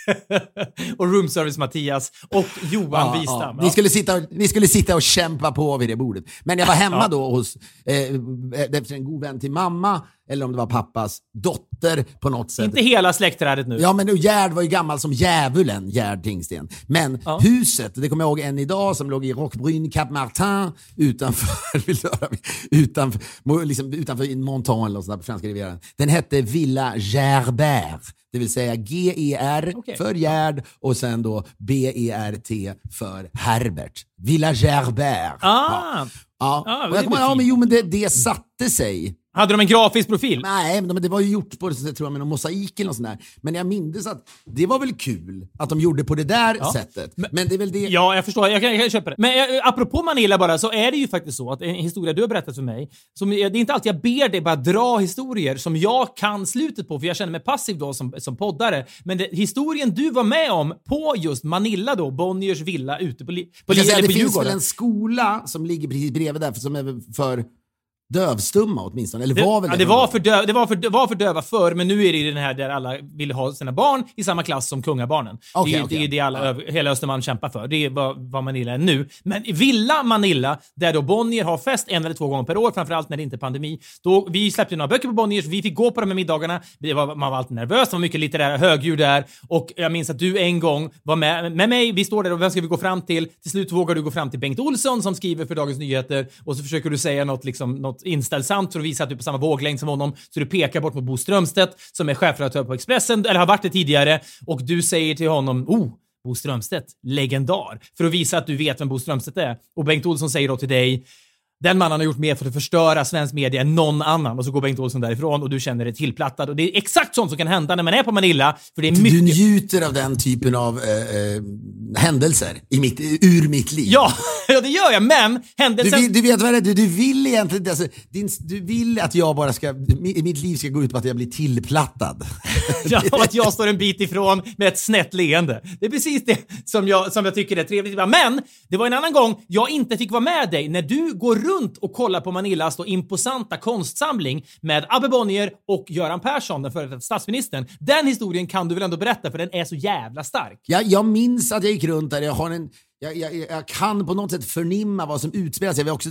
S1: och roomservice-Mattias och Johan Wistam.
S2: Ni, skulle sitta, skulle sitta och kämpa på vid det bordet. Men jag var hemma då hos, eh, efter en god vän till mamma, eller om det var pappas dotter på något sätt.
S1: Inte hela släktträdet nu.
S2: Ja, men Gerd var ju gammal som djävulen, Gerd Tingsten. Men huset, det kommer jag ihåg än idag, som låg i Roquebrune, Cap Martin, utanför, utanför, liksom, utanför Montan eller något sånt där på franska rivieran. Den hette Villa Gerbert, det vill säga G-E-R
S1: Okej.
S2: för Gerd och sen då B-E-R-T för Herbert. Villa Gerbert.
S1: Ah.
S2: Ja.
S1: Ah,
S2: och jag kommer, ja, men jo, men det, det satte sig.
S1: Hade de en grafisk profil?
S2: Nej, men det var ju gjort på tror jag, med någon mosaik eller något sånt där. Men jag minns att det var väl kul att de gjorde på det där sättet. Men, det är väl det...
S1: Ja, jag förstår. Jag kan, jag kan köpa det. Men eh, apropå Manila bara, så är det ju faktiskt så att en historia du har berättat för mig, som, det är inte alltid jag ber dig bara dra historier som jag kan slutet på, för jag känner mig passiv då som, som poddare. Men det, historien du var med om på just Manila då, Bonniers villa ute på, li, på, li,
S2: säga, det finns väl en skola som ligger precis bredvid där, som är för dövstumma åtminstone. Eller
S1: Det,
S2: var väl
S1: ja,
S2: det?
S1: det, var för dö, det, var för, det var för döva förr, men nu är det ju den här där alla vill ha sina barn i samma klass som kungabarnen.
S2: Okej,
S1: det, är,
S2: okej.
S1: det är det alla, över- hela Östermalm kämpar för. Det är vad, vad Manila är nu. Men i Villa Manila, där då Bonnier har fest en eller två gånger per år, framförallt när det inte är pandemi. Då, vi släppte några böcker på Bonniers, vi fick gå på de här middagarna. Det var, man var alltid nervös, det var mycket litterära högdjur där. Och jag minns att du en gång var med, med mig, vi står där och vem ska vi gå fram till? Till slut vågar du gå fram till Bengt Olsson som skriver för Dagens Nyheter och så försöker du säga något, liksom, något inställsamt för att visa att du är på samma våglängd som honom. Så du pekar bort mot Bo Strömstedt som är chefredaktör på Expressen, eller har varit det tidigare. Och du säger till honom oh, Bo Strömstedt, legendar. För att visa att du vet vem Bo Strömstedt är. Och Bengt Olsson säger då till dig den mannen har gjort mer för att förstöra svensk media än någon annan. Och så går Bengt Olsson därifrån och du känner dig tillplattad. Och det är exakt sånt som kan hända när man är på Manila. För det är
S2: Du
S1: mycket...
S2: njuter av den typen av eh, eh, händelser i mitt, ur mitt liv.
S1: Ja, ja, det gör jag. Men
S2: Du,
S1: händelsen...
S2: vill, du vet vad det är? Du, du vill egentligen alltså, din, Du vill att jag bara ska... mi- Mitt liv ska gå ut på att jag blir tillplattad.
S1: Ja, och att jag står en bit ifrån med ett snett leende. Det är precis det som jag, som jag tycker är trevligt. Men det var en annan gång jag inte fick vara med dig när du går runt och kollar på Manillas då imposanta konstsamling med Abbe Bonnier och Göran Persson, den före detta statsministern. Den historien kan du väl ändå berätta för den är så jävla stark.
S2: Jag, jag minns att jag gick runt där. Jag, har en, jag, jag, jag kan på något sätt förnimma vad som utspelar sig. Jag vill också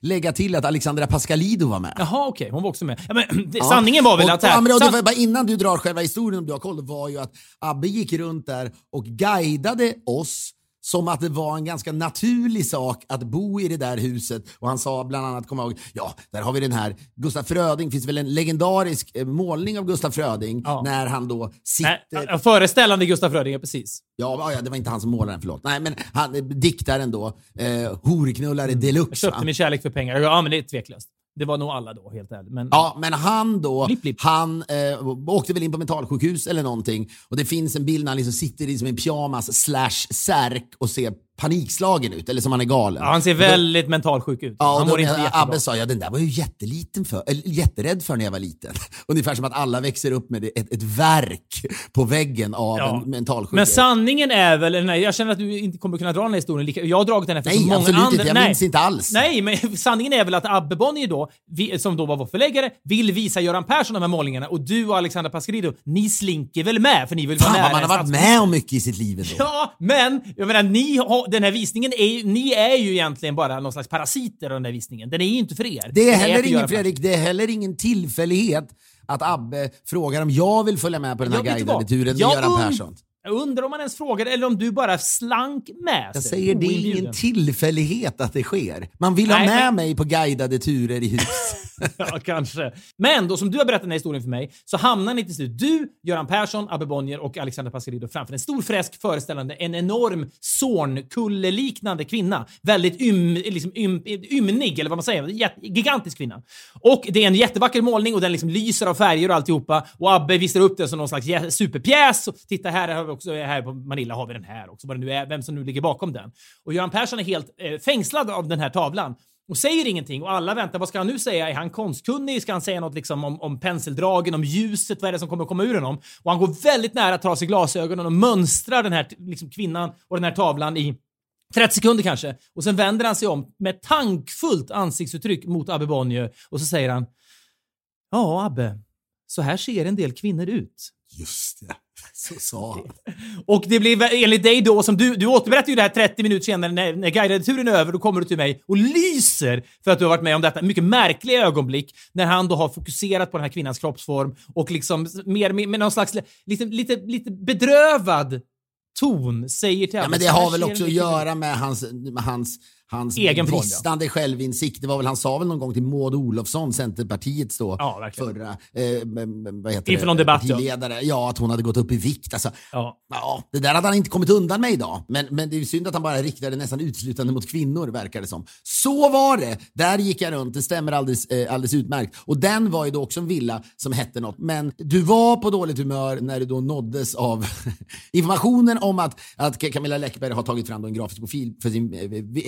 S2: lägga till att Alexandra Pascalidou var med.
S1: Jaha, okej, hon var också med. Ja, men, det, Sanningen var väl
S2: och,
S1: att... här-
S2: Ja, men,
S1: san-
S2: bara innan du drar själva historien, om du har koll, var ju att Abbe gick runt där och guidade oss som att det var en ganska naturlig sak att bo i det där huset. Och han sa bland annat, kom jag ihåg, ja, där har vi den här Gustaf Fröding, finns väl en legendarisk eh, målning av Gustaf Fröding
S1: Ja.
S2: när han då sitter...
S1: Ja, föreställande Gustaf Fröding, ja, precis.
S2: Ja, ja, det var inte han som målade den, förlåt. Nej, men han, eh, diktaren då, eh, horknullare
S1: Jag
S2: deluxe.
S1: köpte
S2: va?
S1: min kärlek för pengar. Ja, men det är tveklöst. Det var nog alla då, helt ärligt. Men,
S2: Ja, men han då,
S1: Blipp, blipp.
S2: han eh, åkte väl in på mentalsjukhus eller någonting och det finns en bild när han liksom sitter i som en pyjamas slash särk och ser panikslagen ut, eller som han är galen.
S1: Ja, han ser väldigt mentalsjuk ut.
S2: Ja,
S1: han mår inte jättebra.
S2: Abbe sa, ja den där var ju jätteliten för, eller, jätterädd för när jag var liten. Ungefär som att alla växer upp med ett, ett verk på väggen av
S1: Ja.
S2: en mentalsjuk.
S1: Men sanningen är väl, nej, jag känner att du inte kommer kunna dra den här historien lika, Jag har dragit den efter så
S2: Nej,
S1: många
S2: absolut
S1: andra.
S2: inte. Jag
S1: nej.
S2: minns inte alls.
S1: Nej, men sanningen är väl att Abbe Bonnier då, vi, som då var vår förläggare, vill visa Göran Persson de här målningarna och du och Alexandra Pascalidou, ni slinker väl med för ni vill vara
S2: Fan
S1: nära
S2: vad man har varit med om mycket i sitt liv ändå.
S1: Ja, men jag menar, ni har, den här visningen är ju, ni är ju egentligen bara någon slags parasiter av den här visningen. Den är ju inte för er.
S2: Det är
S1: Den
S2: heller
S1: för
S2: ingen, Fredrik, det är heller ingen tillfällighet att Abbe frågar om jag vill följa med på den här guidade turen med Göran Persson.
S1: Jag undrar om man ens frågade eller om du bara slank med
S2: Jag säger det är ingen tillfällighet att det sker. Man vill ha
S1: Nej,
S2: med
S1: men-
S2: mig på guidade turer i hus.
S1: Ja, kanske. Men då som du har berättat den här historien för mig så hamnar ni till slut, du, Göran Persson, Abbe Bonnier och Alexandra Pascalidou framför en stor fresk föreställande en enorm Zornkulle-liknande kvinna. Väldigt ym, liksom ym, ymnig, eller vad man säger. Gigantisk kvinna. Och det är en jättevacker målning och den liksom lyser av färger och alltihopa. Och Abbe visar upp den som någon slags jä- superpjäs. Och titta här har vi också, här på Manila har vi den här också, vad det nu är, vem som nu ligger bakom den. Och Göran Persson är helt eh, fängslad av den här tavlan och säger ingenting och alla väntar. Vad ska han nu säga? Är han konstkunnig? Ska han säga något liksom om, om penseldragen, om ljuset? Vad är det som kommer komma ur honom? Och han går väldigt nära att ta av sig glasögonen och mönstrar den här liksom, kvinnan och den här tavlan i 30 sekunder kanske. Och sen vänder han sig om med tankfullt ansiktsuttryck mot Abbe Bonnier och så säger han Ja, Abbe. Så här ser en del kvinnor ut.
S2: Just det. Så sa han.
S1: Och det blir enligt dig då, som du, du återberättar ju det här 30 minuter senare när, när guidade turen är över, då kommer du till mig och lyser för att du har varit med om detta mycket märkliga ögonblick när han då har fokuserat på den här kvinnans kroppsform och liksom mer med, med någon slags lite, lite, lite bedrövad ton säger till
S2: Ja, men det har väl också att göra med hans, med hans hans
S1: Egen
S2: bristande ja. självinsikt. Det var väl, han sa väl någon gång till Maud Olofsson, Centerpartiets då,
S1: ja,
S2: förra eh, vad heter
S1: Inför någon debatt
S2: partiledare, ja. ja. att hon hade gått upp i vikt. Alltså,
S1: ja.
S2: ja. det där hade han inte kommit undan med idag. Men, men det är synd att han bara riktade nästan uteslutande mot kvinnor, verkar det som. Så var det! Där gick jag runt, det stämmer alldeles, eh, alldeles utmärkt. Och den var ju då också en villa som hette något. Men du var på dåligt humör när du då nåddes av informationen om att, att Camilla Läckberg har tagit fram en grafisk profil för sin eh,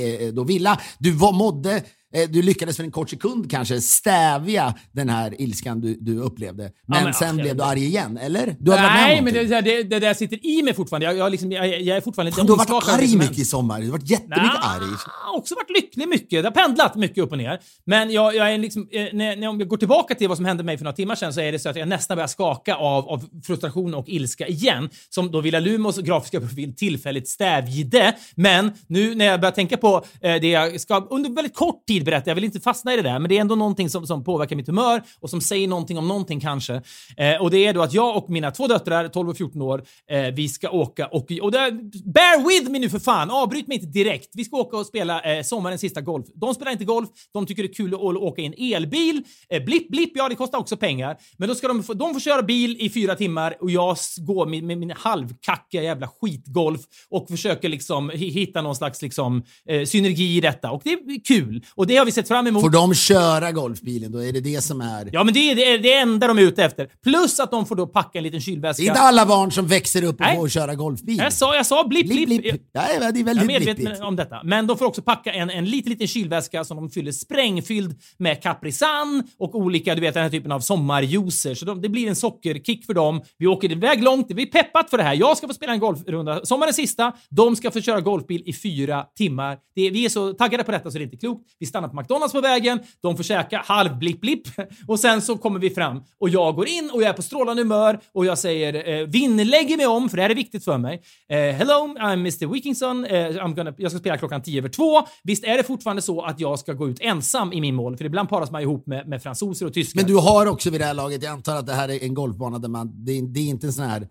S2: eh då villa. Du var, mådde du lyckades för en kort sekund kanske stävja den här ilskan du, du upplevde. Men, ja, men sen blev du arg igen, eller? Du
S1: har Nej, men det, det, det där sitter i mig fortfarande. Jag, jag, liksom, jag, jag är fortfarande
S2: Fan, Du har varit arg mycket i sommar. Du har varit jättemycket nah, arg.
S1: Jag har också varit lycklig mycket. Det har pendlat mycket upp och ner. Men jag, jag är liksom, eh, när, när jag går tillbaka till vad som hände mig för några timmar sedan så är det så att jag nästan börjar skaka av, av frustration och ilska igen. Som då Villa Lumos grafiska profil tillfälligt stävjde. Men nu när jag börjar tänka på eh, det jag ska under väldigt kort tid berätta, jag vill inte fastna i det där, men det är ändå någonting som, som påverkar mitt humör och som säger någonting om någonting kanske. Eh, och det är då att jag och mina två döttrar, 12 och 14 år, eh, vi ska åka och... och där, bear with me nu för fan! Avbryt mig inte direkt. Vi ska åka och spela eh, sommarens sista golf. De spelar inte golf, de tycker det är kul att, åka i en elbil. Eh, blipp, blipp, ja det kostar också pengar. Men då ska de, få, de får köra bil i fyra timmar och jag går med, med min halvkackiga jävla skitgolf och försöker liksom hitta någon slags liksom, eh, synergi i detta. Och det är kul. Och det har vi sett fram emot.
S2: Får de köra golfbilen då? Är det det som är...
S1: Ja, men det är det, det enda de är ute efter. Plus att de får då packa en liten kylväska.
S2: Det är inte alla barn som växer upp och Nej. får köra golfbil.
S1: Jag sa, jag sa blipp, blipp. blipp.
S2: blipp. Ja, det är väldigt
S1: jag är medveten blippigt. om detta. Men de får också packa en, en liten, liten kylväska som de fyller sprängfylld med Capri Sun och olika, du vet den här typen av sommarjuicer. Så de, det blir en sockerkick för dem. Vi åker iväg långt. Vi är peppat för det här. Jag ska få spela en golfrunda. Sommarens sista. De ska få köra golfbil i fyra timmar. Det, vi är så taggade på detta så det är inte klokt. Vi stannar på McDonalds på vägen. De får käka halv blipp blipp och sen så kommer vi fram och jag går in och jag är på strålande humör och jag säger eh, vinnlägger mig om, för det här är viktigt för mig. Eh, Hello, I'm Mr Wikingson. Eh, I'm gonna, jag ska spela klockan tio över två. Visst är det fortfarande så att jag ska gå ut ensam i min mål, för ibland paras man ihop med, med fransoser och tyskar.
S2: Men du har också vid det här laget, jag antar att det här är en golfbana där man, det det är inte en sån här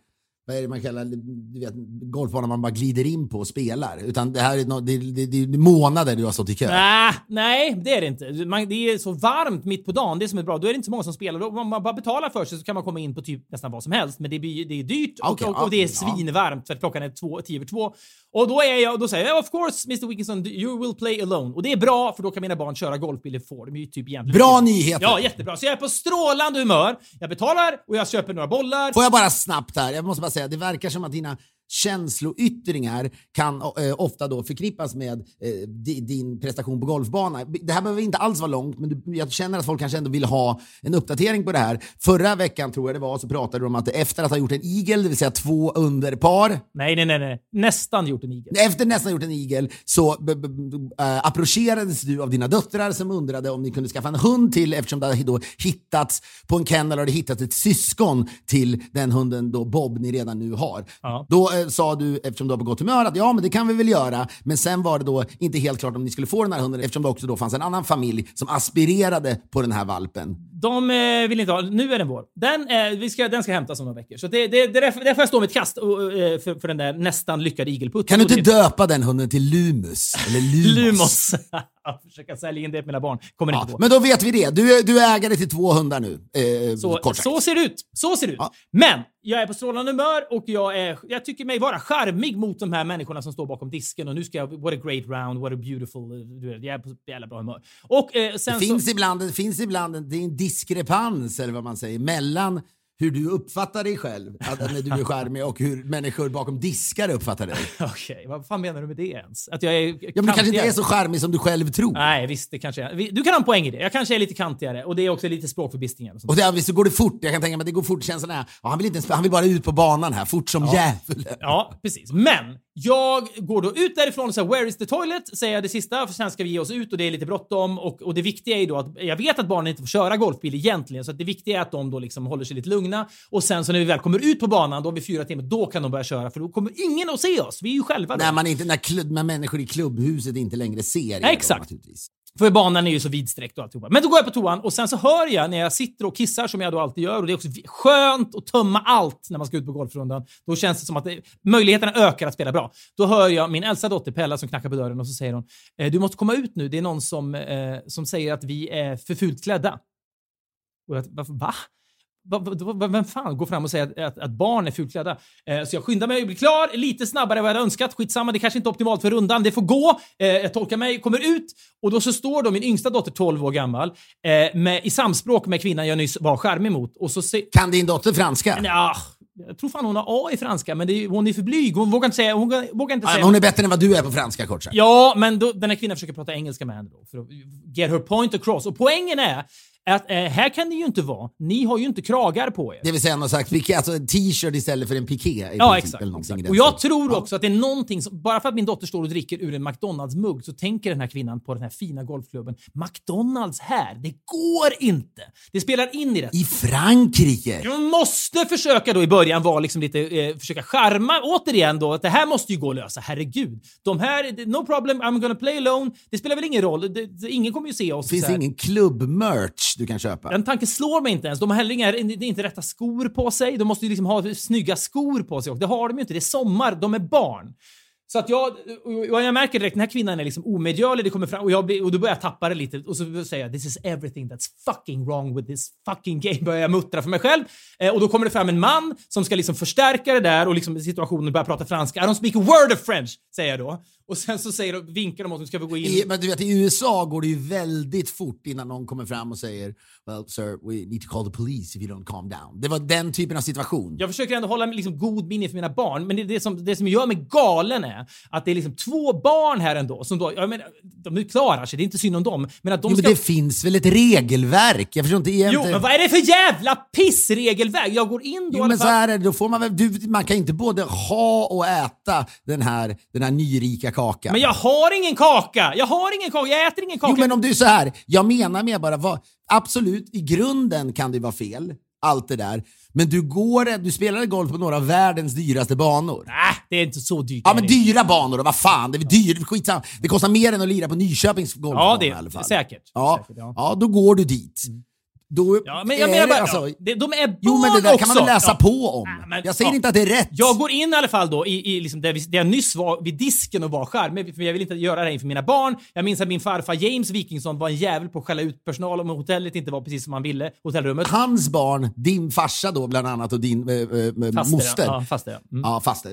S2: vad är det man kallar du vet, golfbana man bara glider in på och spelar. Utan det här är, no, det, det, det är månader du har stått i kö.
S1: Nah, nej, det är det inte. Man, det är så varmt mitt på dagen, det som är bra. Då är det inte så många som spelar. Om man bara betalar för sig så kan man komma in på typ nästan vad som helst. Men det, blir, det är dyrt okay, och, och, och, det är svinvarmt för att klockan är två, tio över två. Och då, är jag, då säger jag of course Mr Wickinson, you will play alone. Och det är bra för då kan mina barn köra golfbil. Får de ju typ egentligen.
S2: Bra nyheter!
S1: Ja, jättebra. Så jag är på strålande humör. Jag betalar och jag köper några bollar.
S2: Får jag bara snabbt här, jag måste bara säga, det verkar som att dina känsloyttringar kan eh, ofta då förknippas med eh, din prestation på golfbana. Det här behöver inte alls vara långt, men du, jag känner att folk kanske ändå vill ha en uppdatering på det här. Förra veckan tror jag det var så pratade du om att efter att ha gjort en igel, det vill säga två underpar.
S1: Nej, nej, nej, nej. nästan gjort en igel.
S2: Efter nästan gjort en igel så äh, approcherades du av dina döttrar som undrade om ni kunde skaffa en hund till eftersom det då hittats på en kennel har det hittats ett syskon till den hunden då Bob ni redan nu har.
S1: Ja.
S2: Då Eh, Eh, sa du, eftersom du var på gott humör, att ja, men det kan vi väl göra. Men sen var det då inte helt klart om ni skulle få den här hunden eftersom det också då fanns en annan familj som aspirerade på den här valpen.
S1: De eh, vill inte ha Nu är den vår. Den, eh, vi ska, den ska hämtas om några veckor. Så det, det, det, där, där får jag stå mitt kast och, eh, för, för den där nästan lyckade igelputten.
S2: Kan du inte döpa den hunden till Lumus? Eller Lumos?
S1: Lumos. försöka sälja in det till mina barn. Kommer ja, inte på.
S2: Men då vet vi det. Du, du är ägare till två hundar nu.
S1: Eh, så, så ser det ut. Så ser det ut. Ja. Men jag är på strålande humör och jag, är, jag tycker mig vara charmig mot de här människorna som står bakom disken och nu ska jag... What a great round, what a beautiful... Du vet, jag är på jävla bra humör. Och, eh, sen
S2: det, finns ibland, det finns ibland en, det är en diskrepans, eller vad man säger, mellan hur du uppfattar dig själv att, när du är charmig och hur människor bakom diskar uppfattar dig.
S1: Okej, okay, vad fan menar du med det ens? Att jag är
S2: Ja, men du kanske inte är så charmig som du själv tror.
S1: Nej, visst, det kanske är. Du kan ha en poäng i det. Jag kanske är lite kantigare och det är också lite språkförbistringar. Och,
S2: och det, visst, så går det fort. Jag kan tänka mig att det går fort. Känslan är, han, vill inte, han vill bara ut på banan här, fort som
S1: ja.
S2: djävulen.
S1: Ja, precis. Men jag går då ut därifrån och säger “Where is the toilet?” säger jag det sista, för sen ska vi ge oss ut och det är lite bråttom. Och, och det viktiga är ju då att jag vet att barnen inte får köra golfbil egentligen, så att det viktiga är att de då liksom håller sig lite lugna. Och sen så när vi väl kommer ut på banan, då har vi fyra timmar, då kan de börja köra för då kommer ingen att se oss. Vi är ju själva
S2: När, man inte, när, klubb, när människor i klubbhuset inte längre ser er.
S1: Exakt. Då, för banan är ju så vidsträckt och alltihopa. Men då går jag på toan och sen så hör jag när jag sitter och kissar som jag då alltid gör och det är också skönt att tömma allt när man ska ut på golfrundan. Då känns det som att det, möjligheterna ökar att spela bra. Då hör jag min äldsta dotter Pella som knackar på dörren och så säger hon eh, “Du måste komma ut nu, det är någon som, eh, som säger att vi är för fult klädda”. Och jag, va? Vem fan går fram och säger att, barn är fulklädda? Eh, så jag skyndar mig att bli klar lite snabbare än vad jag hade önskat. Skitsamma, det kanske inte är optimalt för rundan. Det får gå. Eh, jag tolkar mig, kommer ut och då så står då min yngsta dotter 12 år gammal eh, med, i samspråk med kvinnan jag nyss var charmig mot. Och så se,
S2: kan din dotter franska?
S1: Ja, jag tror fan hon har A i franska, men är, hon är för blyg. Hon vågar inte säga... Hon vågar inte säga
S2: hon är bättre än vad du är på franska, kort sagt.
S1: Ja, men då, den här kvinnan försöker prata engelska med henne då, för att get her point across. Och poängen är att eh, här kan det ju inte vara. Ni har ju inte kragar på er.
S2: Det vill säga har sagt piké, alltså en t-shirt istället för en piké.
S1: Ja, exakt. exakt. Och jag tror också att det är någonting som, bara för att min dotter står och dricker ur en McDonalds-mugg så tänker den här kvinnan på den här fina golfklubben. McDonalds här, det går inte. Det spelar in i det.
S2: I Frankrike!
S1: Du måste försöka då i början vara liksom lite, eh, försöka charma återigen då att det här måste ju gå att lösa. Herregud. De här, no problem, I'm gonna play alone. Det spelar väl ingen roll. Det, ingen kommer ju se oss.
S2: Det finns ingen klubbmerch du kan köpa.
S1: Den tanken slår mig inte ens. De har heller inga, inte rätta skor på sig. De måste ju liksom ha snygga skor på sig. Och det har de ju inte. Det är sommar. De är barn. Så att jag, och jag märker direkt den här kvinnan är liksom omedgörlig, det kommer fram och, jag blir, och då börjar jag tappa det lite och så säger jag “This is everything that's fucking wrong with this fucking game” börjar jag muttra för mig själv. Eh, och då kommer det fram en man som ska liksom förstärka det där och liksom situationen börjar prata franska. “I don't speak a word of French” säger jag då. Och sen så säger de, vinkar de åt mig, ska vi gå in?
S2: I, men du vet, i USA går det ju väldigt fort innan någon kommer fram och säger “Well sir, we need to call the police if you don't calm down”. Det var den typen av situation.
S1: Jag försöker ändå hålla liksom god minne för mina barn, men det, det, som, det som gör mig galen är att det är liksom två barn här ändå som då, jag menar, de klarar sig, det är inte synd om dem. Men att de
S2: jo,
S1: ska...
S2: men det finns väl ett regelverk? Jag förstår inte egentligen.
S1: Jo, men vad är det för jävla pissregelverk? Jag går in då
S2: Jo, men så här är det, då får man väl, du, man kan inte både ha och äta den här, den här nyrika kakan.
S1: Men jag har ingen kaka! Jag har ingen kaka, jag äter ingen kaka.
S2: Jo, men om du är så här, jag menar med bara, vad, absolut, i grunden kan det vara fel, allt det där. Men du, går, du spelade golf på några av världens dyraste banor.
S1: Nej, det är inte så dyrt.
S2: Ja, men dyra banor då, vad fan. Det är dyrt, skitsamma. Det kostar mer än att lira på Nyköpings golfbana
S1: ja, det,
S2: i alla fall.
S1: Säkert.
S2: Ja,
S1: säkert, ja.
S2: ja, då går du dit. Mm. Då
S1: ja, men jag menar bara, alltså, ja, de är barn
S2: Jo, men det där
S1: också.
S2: kan man väl läsa
S1: ja.
S2: på om. Ja, men, jag säger inte att det är rätt.
S1: Jag går in i alla fall då i, i liksom där, vi, där jag nyss var vid disken och var charmig, för jag vill inte göra det här inför mina barn. Jag minns att min farfar James Wikingsson var en jävel på att skälla ut personal om hotellet inte var precis som han ville, hotellrummet.
S2: Hans barn, din farsa då bland annat och din äh, äh,
S1: faster,
S2: moster.
S1: Ja, faster, ja.
S2: Mm. ja faster.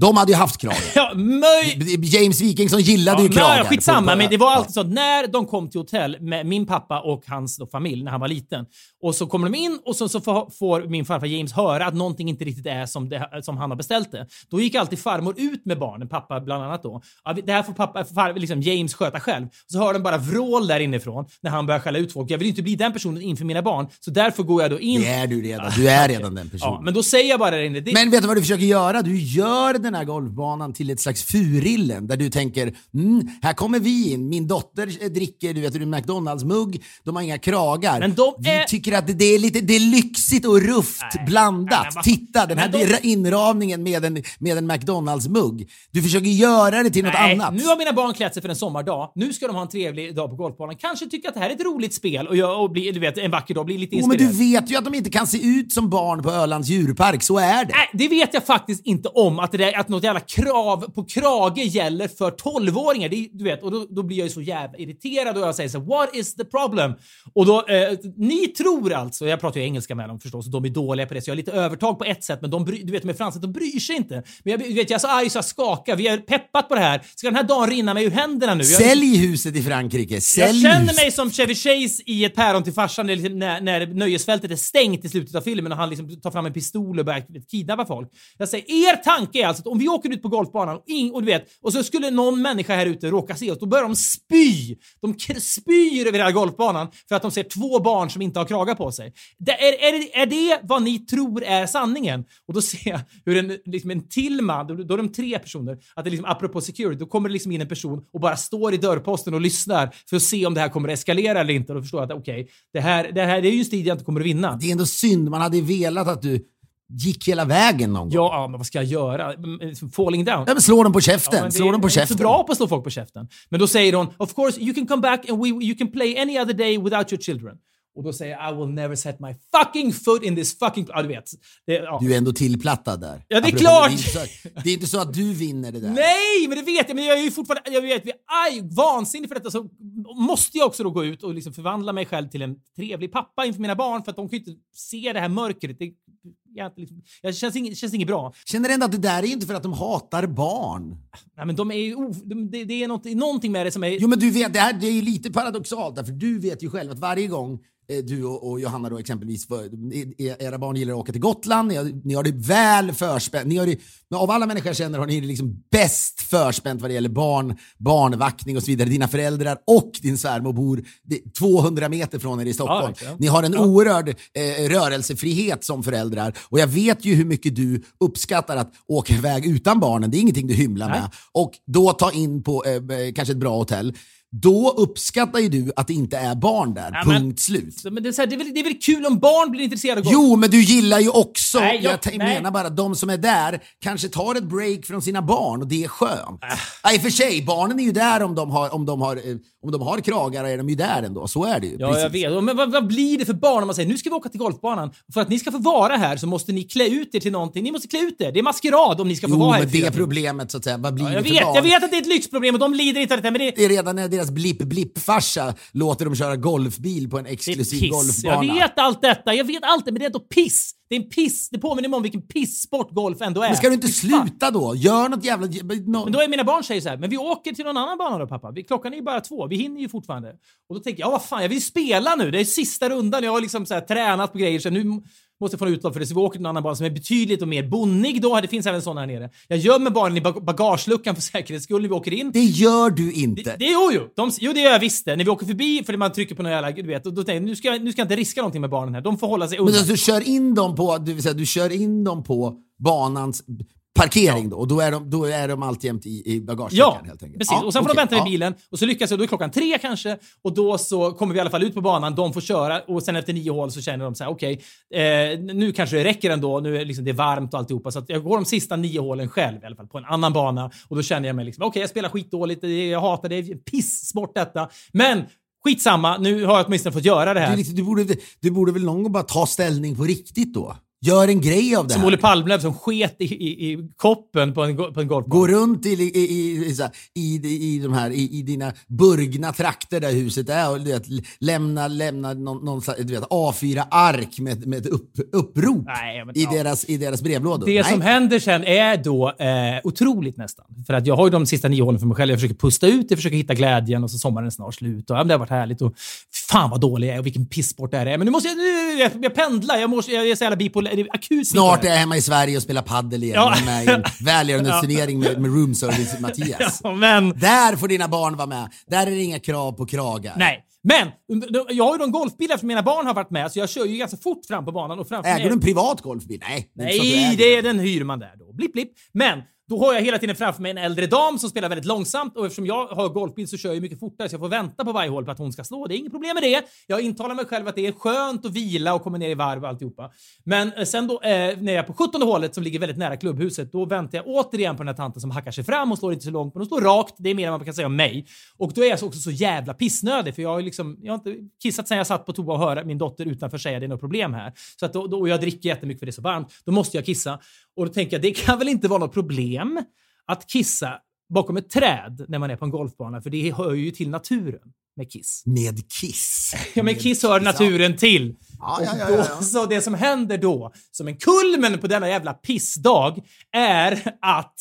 S2: De hade ju haft kragar.
S1: ja, möj...
S2: James Wikingsson gillade
S1: ja,
S2: ju kragar.
S1: Ja, skitsamma, på, men det var alltid så att när de kom till hotell med min pappa och hans då, familj när han var liten och så kommer de in och så, så får, får, min farfar James höra att någonting inte riktigt är som, det, som han har beställt det. Då gick alltid farmor ut med barnen, pappa bland annat då. Det här får pappa, far, liksom James sköta själv. Så hör de bara vrål där inifrån när han börjar skälla ut folk. Jag vill inte bli den personen inför mina barn, så därför går jag då in.
S2: Det är du redan. Du är redan den personen.
S1: Ja, men då säger jag bara där inne. Det...
S2: Men vet du vad du försöker göra? Du gör den här golfbanan till ett slags furillen där du tänker mm, här kommer vi in, min dotter dricker du vet, en McDonalds-mugg, de har inga kragar.
S1: Men de
S2: vi
S1: är...
S2: tycker att det är lite det är lyxigt och rufft nej, blandat. Nej, Titta, den här de... inramningen med en, med en McDonalds-mugg. Du försöker göra det till något annat.
S1: Nu har mina barn klätt sig för en sommardag. Nu ska de ha en trevlig dag på golfbanan. Kanske tycka att det här är ett roligt spel och, jag, och bli, du vet, en vacker dag bli lite inspirerad.
S2: Oh, men du vet ju att de inte kan se ut som barn på Ölands djurpark, så är det.
S1: Nej, det vet jag faktiskt inte om. Att, det där, att något jävla krav på krage gäller för 12-åringar. du vet, och då, då, blir jag ju så jävla irriterad och jag säger så What is the problem? Och då, eh, ni tror alltså, jag pratar ju engelska med dem förstås, de är dåliga på det så jag har lite övertag på ett sätt men de bry, du vet de är franska, de bryr sig inte. Men jag, vet, jag är så arg så jag skakar, vi har peppat på det här. Ska den här dagen rinna mig ur händerna nu? Jag,
S2: Sälj huset i Frankrike, sälj
S1: jag känner mig som Chevy Chase i ett päron till farsan när, när, när nöjesfältet är stängt i slutet av filmen och han liksom tar fram en pistol och börjar kidnappa folk. Jag säger, er tanke är alltså att om vi åker ut på golfbanan och, in, och du vet, och så skulle någon människa här ute råka se oss, då börjar de spy. De spyr över hela golfbanan för att de ser två barn som inte har kragar på sig. Det, är, är, det, är det vad ni tror är sanningen? Och då ser jag hur en, liksom en till man, då, är de tre personer, att det liksom, apropå security, då kommer det liksom in en person och bara står i dörrposten och lyssnar för att se om det här kommer att eskalera eller inte. Och då förstår jag att okej, det, här, det här det är ju en strid jag inte kommer att vinna.
S2: Det är ändå synd, man hade ju velat att du gick hela vägen någon gång.
S1: Ja, ja, men vad ska jag göra? Mm, Falling down?
S2: Ja, men slå dem på käften,
S1: Ja,
S2: slå dem på
S1: är inte
S2: käften.
S1: så bra på att slå folk på käften. Men då säger hon, of course you can come back and we, you can play any other day without your children. Och då säger jag, I will never set my fucking foot in this fucking... Ja, du vet. Det, ja.
S2: Du är ändå tillplattad där.
S1: Ja, det är
S2: Apropå,
S1: klart!
S2: Det är, inte så, att- det är inte så att du vinner det där.
S1: Nej, men det vet jag. Men jag är ju fortfarande jag vet, vi är vansinnig för detta. Så måste jag också då gå ut och liksom förvandla mig själv till en trevlig pappa inför mina barn för att de kan ju inte se det här mörkret. Det, jag, liksom, jag känns, inget, känns inget bra.
S2: Känner ändå att det där är ju inte för att de hatar barn.
S1: Nej, men de är ju... det, det är någonting, någonting med det som är...
S2: Jo men du vet, det här det är ju lite paradoxalt därför du vet ju själv att varje gång eh, du och, Johanna då exempelvis, för, e- era barn gillar att åka till Gotland, ni har, ni har det väl förspänt. Ni har det, av alla människor jag känner har ni det liksom bäst förspänt vad det gäller barn, barnvaktning och så vidare. Dina föräldrar och din svärmor bor det- 200 meter från er i Stockholm.
S1: verkligen.
S2: ni har en oerhörd eh, rörelsefrihet som föräldrar och jag vet ju hur mycket du uppskattar att åka iväg utan barnen. Det är ingenting du hymlar
S1: Nej.
S2: med. Och då ta in på eh, eh, kanske ett bra hotell. Då uppskattar ju du att det inte är barn där.
S1: Ja,
S2: Punkt
S1: men-
S2: slut.
S1: Men det, är så här, det, är väl, det är väl kul om barn blir intresserade av golf?
S2: Jo, men du gillar ju också,
S1: Nej, jag-
S2: jag,
S1: nej.
S2: menar bara att de som är där kanske tar ett break från sina barn och det är skönt.
S1: Äh.
S2: Ja, I och för sig, barnen är ju där om de har, om de har, om de har kragar är de ju där ändå. Så är det ju.
S1: Ja,
S2: Precis.
S1: jag vet. Men vad, vad blir det för barn om man säger nu ska vi åka till golfbanan? För att ni ska få vara här så måste ni klä ut er till någonting. Ni måste klä ut er. Det är maskerad om ni ska få
S2: Jo,
S1: vara här.
S2: men
S1: i fyra
S2: det problemet så att säga, vad blir
S1: Ja,
S2: det
S1: jag
S2: för
S1: vet,
S2: barn?
S1: jag vet att det är ett lyxproblem och de lider inte av detta, men det,
S2: Det är redan när deras blipp-blipp-farsa låter dem köra golfbil på en exklusiv
S1: piss. Jag
S2: golfbana.
S1: vet allt detta. Jag vet allt det, men det är ändå piss. Det är en piss. Det påminner mig om vilken pissport golf ändå är.
S2: Men ska du inte sluta då? Gör något jävla... Nå...
S1: Men då är mina barn säger så här, men vi åker till någon annan bana då pappa. Vi, klockan är ju bara två, vi hinner ju fortfarande. Och då tänker jag, ja vad fan, jag vill spela nu. Det är sista rundan, jag har liksom så här, tränat på grejer så nu måste få utlopp för det. Så vi åker till en annan bana som är betydligt och mer bonnig då. Det finns även sådana här nere. Jag gömmer barnen i bag- bagageluckan för säkerhets skull när vi åker in.
S2: Det gör du inte.
S1: Det, det, jo, jo. De, jo, det gör jag visst det. När vi åker förbi, för man trycker på någon jävla... Du vet, och då tänker jag, nu ska, jag, nu ska jag inte riska någonting med barnen här. De får hålla sig
S2: Men
S1: undan.
S2: alltså, du kör in dem på, du, vill säga, du kör in dem på banans parkering då och då är de, då är de alltjämt i, i bagageluckan
S1: Ja,
S2: helt enkelt.
S1: precis.
S2: Ja,
S1: och sen får
S2: okej,
S1: de vänta
S2: ja.
S1: bilen och så lyckas jag. Då är klockan tre kanske och då så kommer vi i alla fall ut på banan. De får köra och sen efter nio hål så känner de så här: okej, eh, nu kanske det räcker ändå. Nu är liksom, det är varmt och alltihopa. Så jag går de sista nio hålen själv i alla fall på en annan bana och då känner jag mig liksom, okej, jag spelar skitdåligt. det- Jag hatar det. är Pisssport detta. Men skitsamma, nu har jag åtminstone fått göra det
S2: Du,
S1: här.
S2: liksom, du, borde, du borde väl någon gång bara ta ställning på riktigt då? Gör en grej av det
S1: Som
S2: här.
S1: Olle Palmlöv som sket i, i, i koppen på en, på en golfbana.
S2: Gå runt i, i, i, i, i, i, de här, i, i dina burgna trakter där huset är och du vet, lämna, lämna någon, någon så här, du vet, A4-ark med, med ett upp, upprop
S1: Nej, men,
S2: i,
S1: ja.
S2: deras, i deras brevlådor.
S1: Det
S2: Nej.
S1: som händer sen är då eh, otroligt nästan. För att jag har ju de sista nio hålen för mig själv. Jag försöker pusta ut, jag försöker hitta glädjen och så sommaren är snart slut. Och, ja, det har varit härligt. Och, fan vad dålig jag är och vilken pissport det här är. Men nu måste jag, nu, jag, jag pendlar, jag, måste, jag är så jävla bipolär. Det är akut
S2: Snart är jag hemma i Sverige och spelar paddel igen.
S1: Ja.
S2: Med i en välgörenhetsturnering med, med roomservice Mattias.
S1: Ja, men...
S2: Där får dina barn vara med. Där är det inga krav på kragar.
S1: Nej. Men jag har ju en golfbil eftersom mina barn har varit med, så jag kör ju ganska fort fram på banan. Och framför
S2: Äger
S1: mig-
S2: du en privat golfbil? Nej, det är
S1: Nej, det är,
S2: den.
S1: den hyr man där då. Blipp, blipp. Men då har jag hela tiden framför mig en äldre dam som spelar väldigt långsamt och eftersom jag har golfbil så kör jag mycket fortare så jag får vänta på varje hål på att hon ska slå. Det är inget problem med det. Jag intalar mig själv att det är skönt att vila och komma ner i varv och alltihopa. Men eh, sen då eh, när jag är på 17 hålet som ligger väldigt nära klubbhuset, då väntar jag återigen på den här tanten som hackar sig fram och slår inte så långt, men hon slår rakt. Det är mer än vad man kan säga om mig. Och då är jag också så jävla pissnödig för jag har liksom, jag har inte kissat sen jag satt på toa och hörde min dotter utanför säga det är något problem här. Så att då, då, och jag dricker jättemycket för det är så varmt. Då måste jag kissa. Och då tänker jag, det kan väl inte vara något problem att kissa bakom ett träd när man är på en golfbana, för det hör ju till naturen. med Kiss.
S2: Med Kiss.
S1: Ja, men Kiss hör naturen till.
S2: Ja, ja,
S1: Och
S2: ja,
S1: då,
S2: ja, ja.
S1: Så det som händer då, som en kulmen på denna jävla pissdag, är att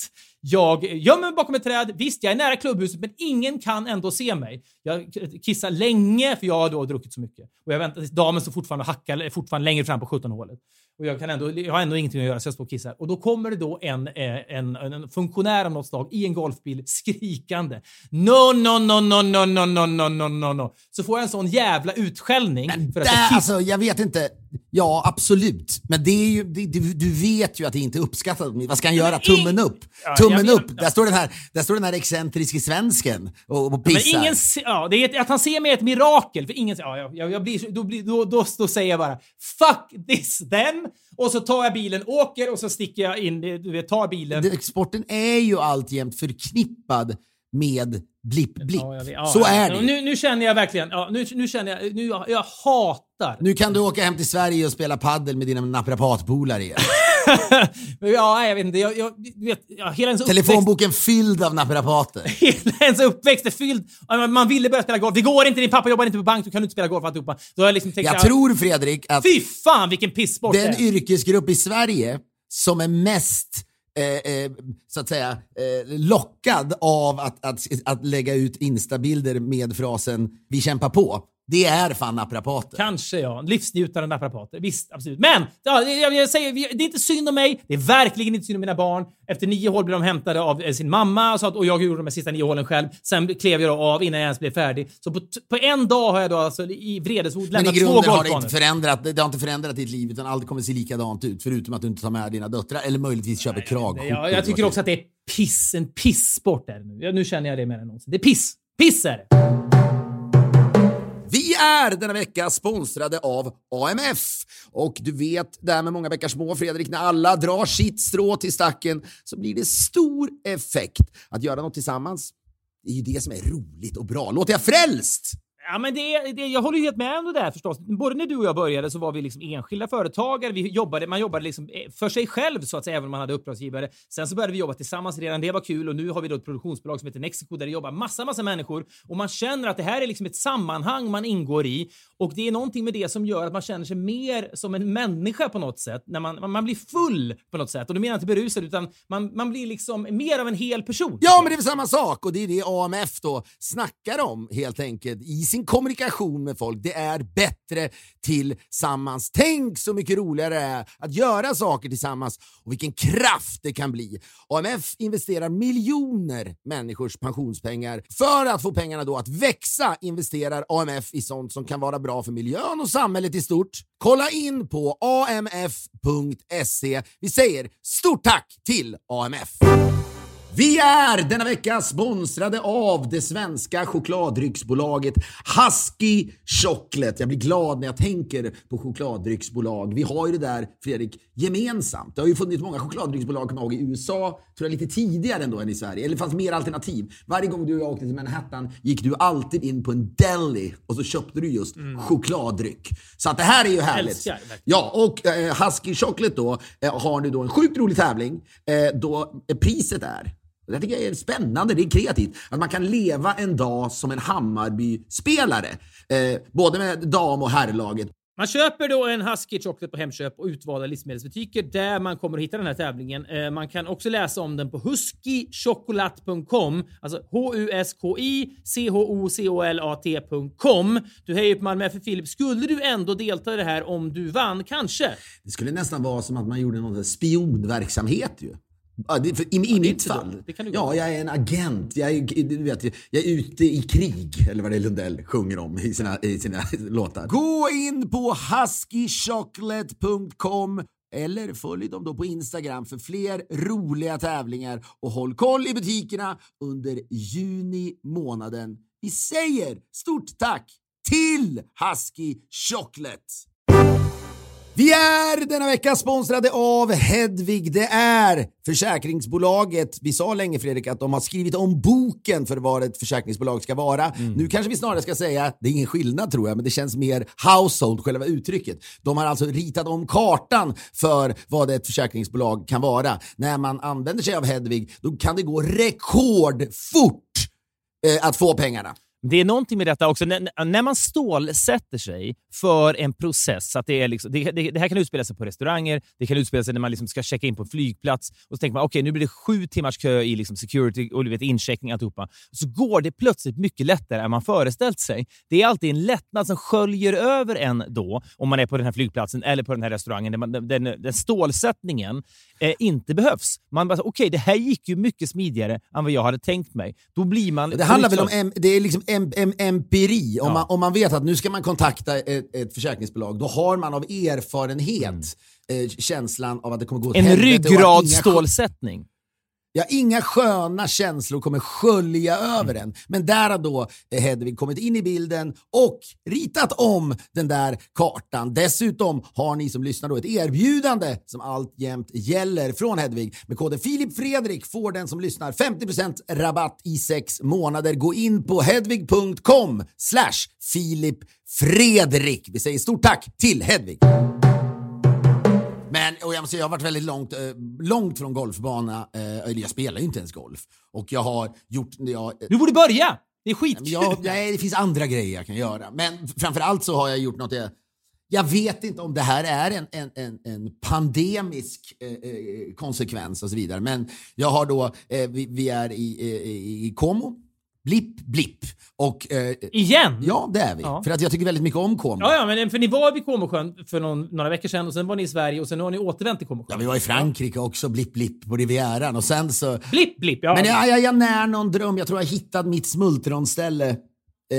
S1: jag gömmer mig bakom ett träd. Visst, jag är nära klubbhuset, men ingen kan ändå se mig. Jag kissar länge, för jag har då druckit så mycket. Och jag väntar tills damen står fortfarande och hackar, fortfarande längre fram på 17-hålet. Och jag, kan ändå, jag har ändå ingenting att göra, så jag står och kissar. Och då kommer det då en, eh, en, en, funktionär av något slag i en golfbil skrikande. No, no, no, no, no, no, no, no, no, no. Så får jag en sån jävla utskällning för att jag
S2: Där,
S1: kissar.
S2: alltså, jag vet inte. Ja, absolut. Men det är ju, det, du, du vet ju att det inte är uppskattat. Vad ska han göra? Tummen upp?
S1: Ja,
S2: Tummen upp. Där står den här, där står den här excentriske svensken och, och
S1: Men
S2: pissar.
S1: ingen, se- ja, det är ett, att han ser mig är ett mirakel. För ingen, ja, jag, jag, blir, då, blir, då, då, då säger jag bara “fuck this then” och så tar jag bilen, åker och så sticker jag in, du vet, tar bilen.
S2: Det- Sporten är ju alltjämt förknippad med blipp-blipp.
S1: Ja, jag vet- ja,
S2: Så
S1: ja.
S2: är det
S1: Ja, nu, nu känner jag verkligen, ja, nu, nu känner jag, nu, jag, jag hatar.
S2: Nu kan du åka hem till Sverige och spela paddel med dina naprapatpolare igen.
S1: ja, jag vet inte, jag, jag, vet, ja, hela ens uppväxt,
S2: Telefonboken fylld av naprapater.
S1: hela ens uppväxt är fylld, man- ville börja spela golf. Det går inte, din pappa jobbar inte på bank, du kan inte spela golf alltihopa. Då har jag liksom tänkt
S2: Jag tror Fredrik att
S1: Fy fan vilken pissport det
S2: den
S1: är.
S2: yrkesgrupp i Sverige som är mest eh, eh, så att säga eh, lockad av att, att, att lägga ut instabilder med frasen “vi kämpar på”, det är fan naprapater.
S1: Kanske ja. Livsnjutande naprapater. Visst, absolut. Men ja, jag, jag säger, det är inte synd om mig. Det är verkligen inte synd om mina barn. Efter nio hål blev de hämtade av eh, sin mamma och, så att, och jag gjorde de sista nio hålen själv. Sen klev jag då av innan jag ens blev färdig. Så på, på en dag har jag då alltså i vredesord
S2: Men i
S1: lämnat två
S2: grunden har det
S1: golfbanor.
S2: inte förändrat, det har inte förändrat ditt liv utan allt kommer se likadant ut förutom att du inte tar med dina döttrar eller möjligtvis köper kragskjortor.
S1: Ja, jag tycker också att det är piss. En pissport är det nu. Nu känner jag det mer än någonsin. Det är piss. Piss är det.
S2: Vi är denna vecka sponsrade av AMF. Och du vet, det här med många bäckar små, Fredrik, när alla drar sitt strå till stacken så blir det stor effekt. Att göra något tillsammans, det är ju det som är roligt och bra. Låter jag frälst?
S1: Ja, men det, det, jag håller helt med om det där förstås. Både när du och jag började så var vi liksom enskilda företagare. Vi jobbade, man jobbade liksom eh, för sig själv så att säga, även om man hade uppdragsgivare. Sen så började vi jobba tillsammans redan. Det var kul och nu har vi då ett produktionsbolag som heter Nexico där det jobbar massa, massa människor och man känner att det här är liksom ett sammanhang man ingår i och det är någonting med det som gör att man känner sig mer som en människa på något sätt. När man, man blir full på något sätt och då menar jag inte berusad utan man, man blir liksom mer av en hel person.
S2: Ja, men det är väl samma sak och det är det AMF då snackar om helt enkelt i sin kommunikation med folk. Det är bättre tillsammans. Tänk så mycket roligare det är att göra saker tillsammans och vilken kraft det kan bli. AMF investerar miljoner människors pensionspengar. För att få pengarna då att växa investerar AMF i sånt som kan vara bra för miljön och samhället i stort. Kolla in på amf.se. Vi säger stort tack till AMF! Vi är denna vecka sponsrade av det svenska chokladdrycksbolaget Husky Chocolate. Jag blir glad när jag tänker på chokladdrycksbolag. Vi har ju det där, Fredrik, gemensamt. Det har ju funnits många chokladdrycksbolag kommer jag ihåg, i USA, tror jag lite tidigare ändå än i Sverige. Eller det fanns mer alternativ. Varje gång du och jag åkte till Manhattan gick du alltid in på en deli och så köpte du just chokladdryck. Så att det här är ju härligt.
S1: Älskar.
S2: Ja, och eh, Husky Chocolate då eh, har nu då en sjukt rolig tävling eh, då eh, priset är det tycker jag är spännande, det är kreativt. Att man kan leva en dag som en Hammarby-spelare. Eh, både med dam och herrlaget.
S1: Man köper då en Husky Chocolate på Hemköp och utvalda livsmedelsbutiker där man kommer att hitta den här tävlingen. Eh, Man kan också läsa om den på huskychocolat.com, alltså H-U-S-K-I C-H-O-C-O-L-A-T.com. Du hejar på Malmö FF Filip. Skulle du ändå delta i det här om du vann? Kanske.
S2: Det skulle nästan vara som att man gjorde någon spionverksamhet ju. Ja, det, för, I i mitt
S1: inte
S2: fall. ja, jag är en agent. Jag är, du vet, jag är ute i krig, eller vad det är Lundell sjunger om i sina, i sina låtar. Gå in på huskychocolate.com eller följ dem då på Instagram för fler roliga tävlingar och håll koll i butikerna under juni månaden. Vi säger stort tack till Husky Chocolate! Vi är denna vecka sponsrade av Hedvig. Det är försäkringsbolaget. Vi sa länge Fredrik att de har skrivit om boken för vad ett försäkringsbolag ska vara. Nu kanske vi snarare ska säga, det är ingen skillnad tror jag, men det känns mer household, själva uttrycket. De har alltså ritat om kartan för vad ett försäkringsbolag kan vara. När man använder sig av Hedvig, då kan det gå rekordfort eh, att få pengarna.
S1: Det är någonting med detta också. När, när man stålsätter sig för en process, att det, är liksom, det, det, det, här kan utspela sig på restauranger, det kan utspela sig när man liksom ska checka in på en flygplats och så tänker man okej, okay, nu blir det sju timmars kö i liksom security och vet, incheckning och alltihopa. Så går det plötsligt mycket lättare än man föreställt sig. Det är alltid en lättnad som sköljer över en då, om man är på den här flygplatsen eller på den här restaurangen, där man, den, den, den stålsättningen eh, inte behövs. Man bara, okej, okay, det här gick ju mycket smidigare än vad jag hade tänkt mig. Då blir man...
S2: Det handlar väl om det är liksom em, em, empiri. Om, ja. man, om man vet att nu ska man kontakta ett, ett försäkringsbolag, då har man av erfarenhet mm. eh, känslan av att det kommer gå åt
S1: En ryggradsstålsättning.
S2: Ja, inga sköna känslor kommer skölja över mm. en. Men där har då eh, Hedvig kommit in i bilden och ritat om den där kartan. Dessutom har ni som lyssnar då ett erbjudande som alltjämt gäller från Hedvig. Med koden Filip Fredrik får den som lyssnar 50% rabatt i sex månader. Gå in på hedvig.com slash Filip Fredrik. Vi säger stort tack till Hedvig. Men och jag, måste säga, jag har varit väldigt långt, eh, långt från golfbana. Eh, jag spelar ju inte ens golf. Och jag har gjort... Jag, eh,
S1: du borde börja! Det är skitkul.
S2: Jag, nej, det finns andra grejer jag kan göra. Men framförallt så har jag gjort något jag, jag vet inte om det här är en, en, en, en pandemisk eh, eh konsekvens och så vidare. Men jag har då, eh, vi, vi, är i, i, i Como Blipp, blipp. Och,
S1: eh, Igen?
S2: Ja, det är vi. Ja. För att jag tycker väldigt mycket om Como.
S1: Ja, ja, men för ni var vid Comosjön för någon, några veckor sedan och sen var ni i Sverige och sen har ni återvänt till Comosjön.
S2: Ja, vi var i Frankrike också, blipp, blipp på Rivieran och sen så...
S1: Blipp, blipp, ja.
S2: Men jag, jag, jag när någon dröm. Jag tror jag hittat mitt smultronställe Eh,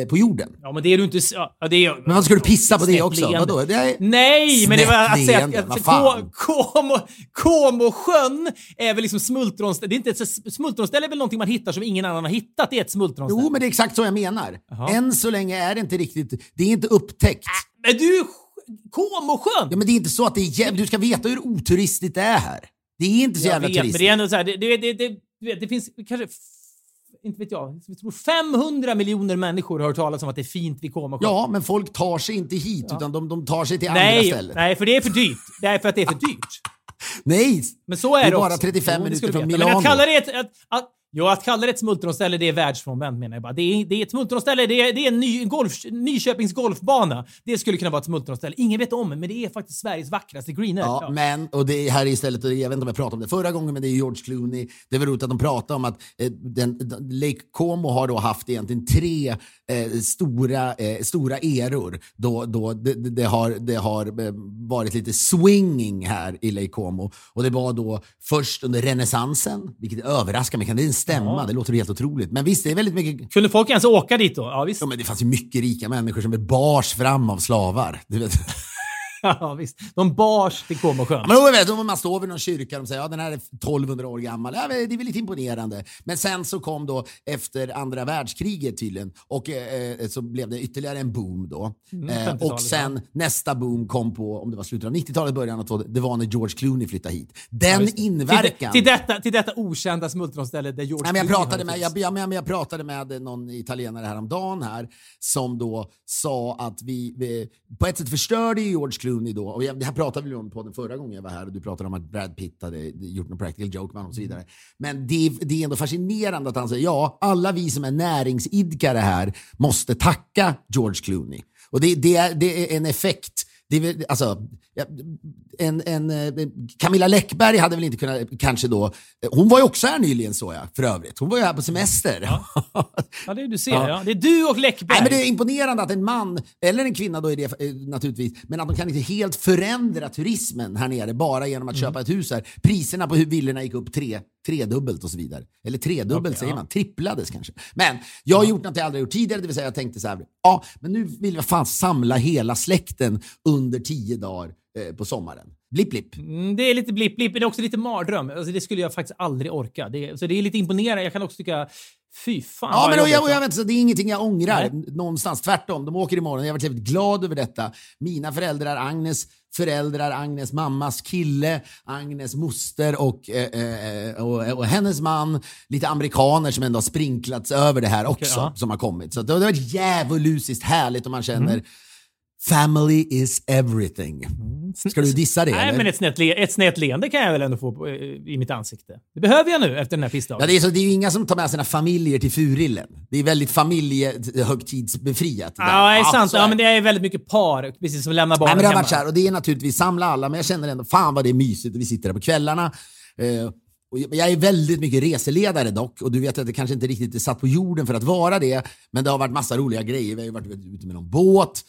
S2: på jorden.
S1: Ja, men det är du inte... Ja, det är,
S2: men vad ska du pissa på det också? Vadå? Det är
S1: Nej, men det var att säga att Como, Comosjön är väl liksom smultronställe. Det är inte ett, smultronställe är väl någonting man hittar som ingen annan har hittat. Det är ett smultronställe.
S2: Jo, men det är exakt så jag menar. Aha. Än så länge är det inte riktigt... Det är inte upptäckt.
S1: Äh, men du... Comosjön!
S2: Ja, men det är inte så att det är... Du ska veta hur oturistigt det är här. Det är inte så jag jävla vet, turistigt.
S1: Men det är ändå så här, det, det, det, det, det finns kanske inte vet jag, jag tror 500 miljoner människor har hört talas om att det är fint vid Comosjön.
S2: Ja, men folk tar sig inte hit, ja. utan de, de tar sig till nej, andra ställen.
S1: Nej, för det är för dyrt. Det är för att det är för dyrt.
S2: nej,
S1: men så är det,
S2: är bara 35 minuter från Milano.
S1: Men att kalla det ett, att, att, Ja, att kalla det ett smultronställe, det är världsfrånvänt menar jag bara. Det är, det är ett smultronställe, det är, det är en ny, golf, Nyköpings golfbana. Det skulle kunna vara ett smultronställe. Ingen vet om det, men det är faktiskt Sveriges vackraste greener.
S2: Ja, ja, men, och det är här istället, jag vet inte om jag pratade om det förra gången, men det är George Clooney. Det väl roligt att de pratar om att eh, den, Lake Como har då haft egentligen tre eh, stora, eh, stora eror då, då det, det, har, det har eh, varit lite swinging här i Lake Como. Och det var då först under renässansen, vilket överraskar mig. Kan det stämma? Ja. Det låter helt otroligt. Men visst, det är väldigt mycket...
S1: Kunde folk ens åka dit då? Ja, visst.
S2: Ja, men det fanns ju mycket rika människor som bars fram av slavar. Du vet.
S1: ja, visst. De bars till Comosjön.
S2: Men då, vet, man står vid någon kyrka och säger att ja, den här är 1200 år gammal. Ja, det är väl lite imponerande. Men sen så kom då efter andra världskriget tydligen och eh, eh så blev det ytterligare en boom då. Mm, eh, och sen ja. nästa boom kom på, om det var slutet av 90-talet, början av det var när George Clooney flyttade hit. Den ja, inverkan...
S1: Till, till, detta, till detta okända smultronställe där George
S2: Nej, men jag pratade med, jag, jag, jag, pratade med någon italienare häromdagen här som då sa att vi, vi på ett sätt förstörde George Clooney då. Och jag, det här pratade vi om på den förra gången jag var här och du pratade om att Brad Pitt hade gjort någon practical joke med honom och så vidare. Men det, det är ändå fascinerande att han säger ja, alla vi som är näringsidkare här måste tacka George Clooney. Och det, det, är, det är en effekt det är, alltså, en, en, eh, Camilla Läckberg hade väl inte kunnat, kanske då, hon var ju också här nyligen såg jag för övrigt. Hon var ju här på semester.
S1: Ja, ja det är du ser. Ja. ja. Det är du och Läckberg.
S2: Nej, men det är imponerande att en man, eller en kvinna då är det eh, naturligtvis, men att de kan inte helt förändra turismen här nere bara genom att mm. köpa ett hus här. Priserna på villorna gick upp tre, tredubbelt och så vidare. Eller tredubbelt okay, säger ja. man, tripplades kanske. Men jag har gjort något jag aldrig gjort tidigare, det vill säga jag tänkte så här, ja, men nu vill jag fan samla hela släkten under tio dagar eh, på sommaren. Blipp, blipp.
S1: Mm, det är lite blipp, blipp, men det är också lite mardröm. Alltså, det skulle jag faktiskt aldrig orka. Det, så det är lite imponerande. Jag kan också tycka, fy fan
S2: Ja, men jag, jag vet, så det är ingenting jag ångrar Nej. någonstans. Tvärtom, de åker imorgon. Jag har varit väldigt glad över detta. Mina föräldrar, Agnes föräldrar, Agnes mammas kille, Agnes moster och, eh, eh, och, och, hennes man. Lite amerikaner som ändå har sprinklats över det här också, okay, ja. som har kommit. Så det har varit djävulusiskt härligt och man känner mm Family is everything. Ska du dissa det
S1: Mm. Nej,
S2: eller?
S1: men ett snett, le- ett snett leende kan jag väl ändå få eh, i mitt ansikte. Det behöver jag nu efter den här pissdagen.
S2: Ja, det, är så, det är ju inga som tar med sina familjer till Furillen. Det är väldigt familjehögtidsbefriat. där.
S1: Ja, det är sant.
S2: så
S1: Ja, men det är väldigt mycket par, precis som lämnar barnen
S2: Nej, men det har
S1: hemma.
S2: varit så här, och det är naturligtvis samla alla, men jag känner ändå fan vad det är mysigt och vi sitter där på kvällarna. Eh, och jag- är väldigt mycket reseledare dock och du vet att det kanske inte riktigt är satt på jorden för att vara det. Men det har varit massa roliga grejer. Vi har ju varit ute med någon båt.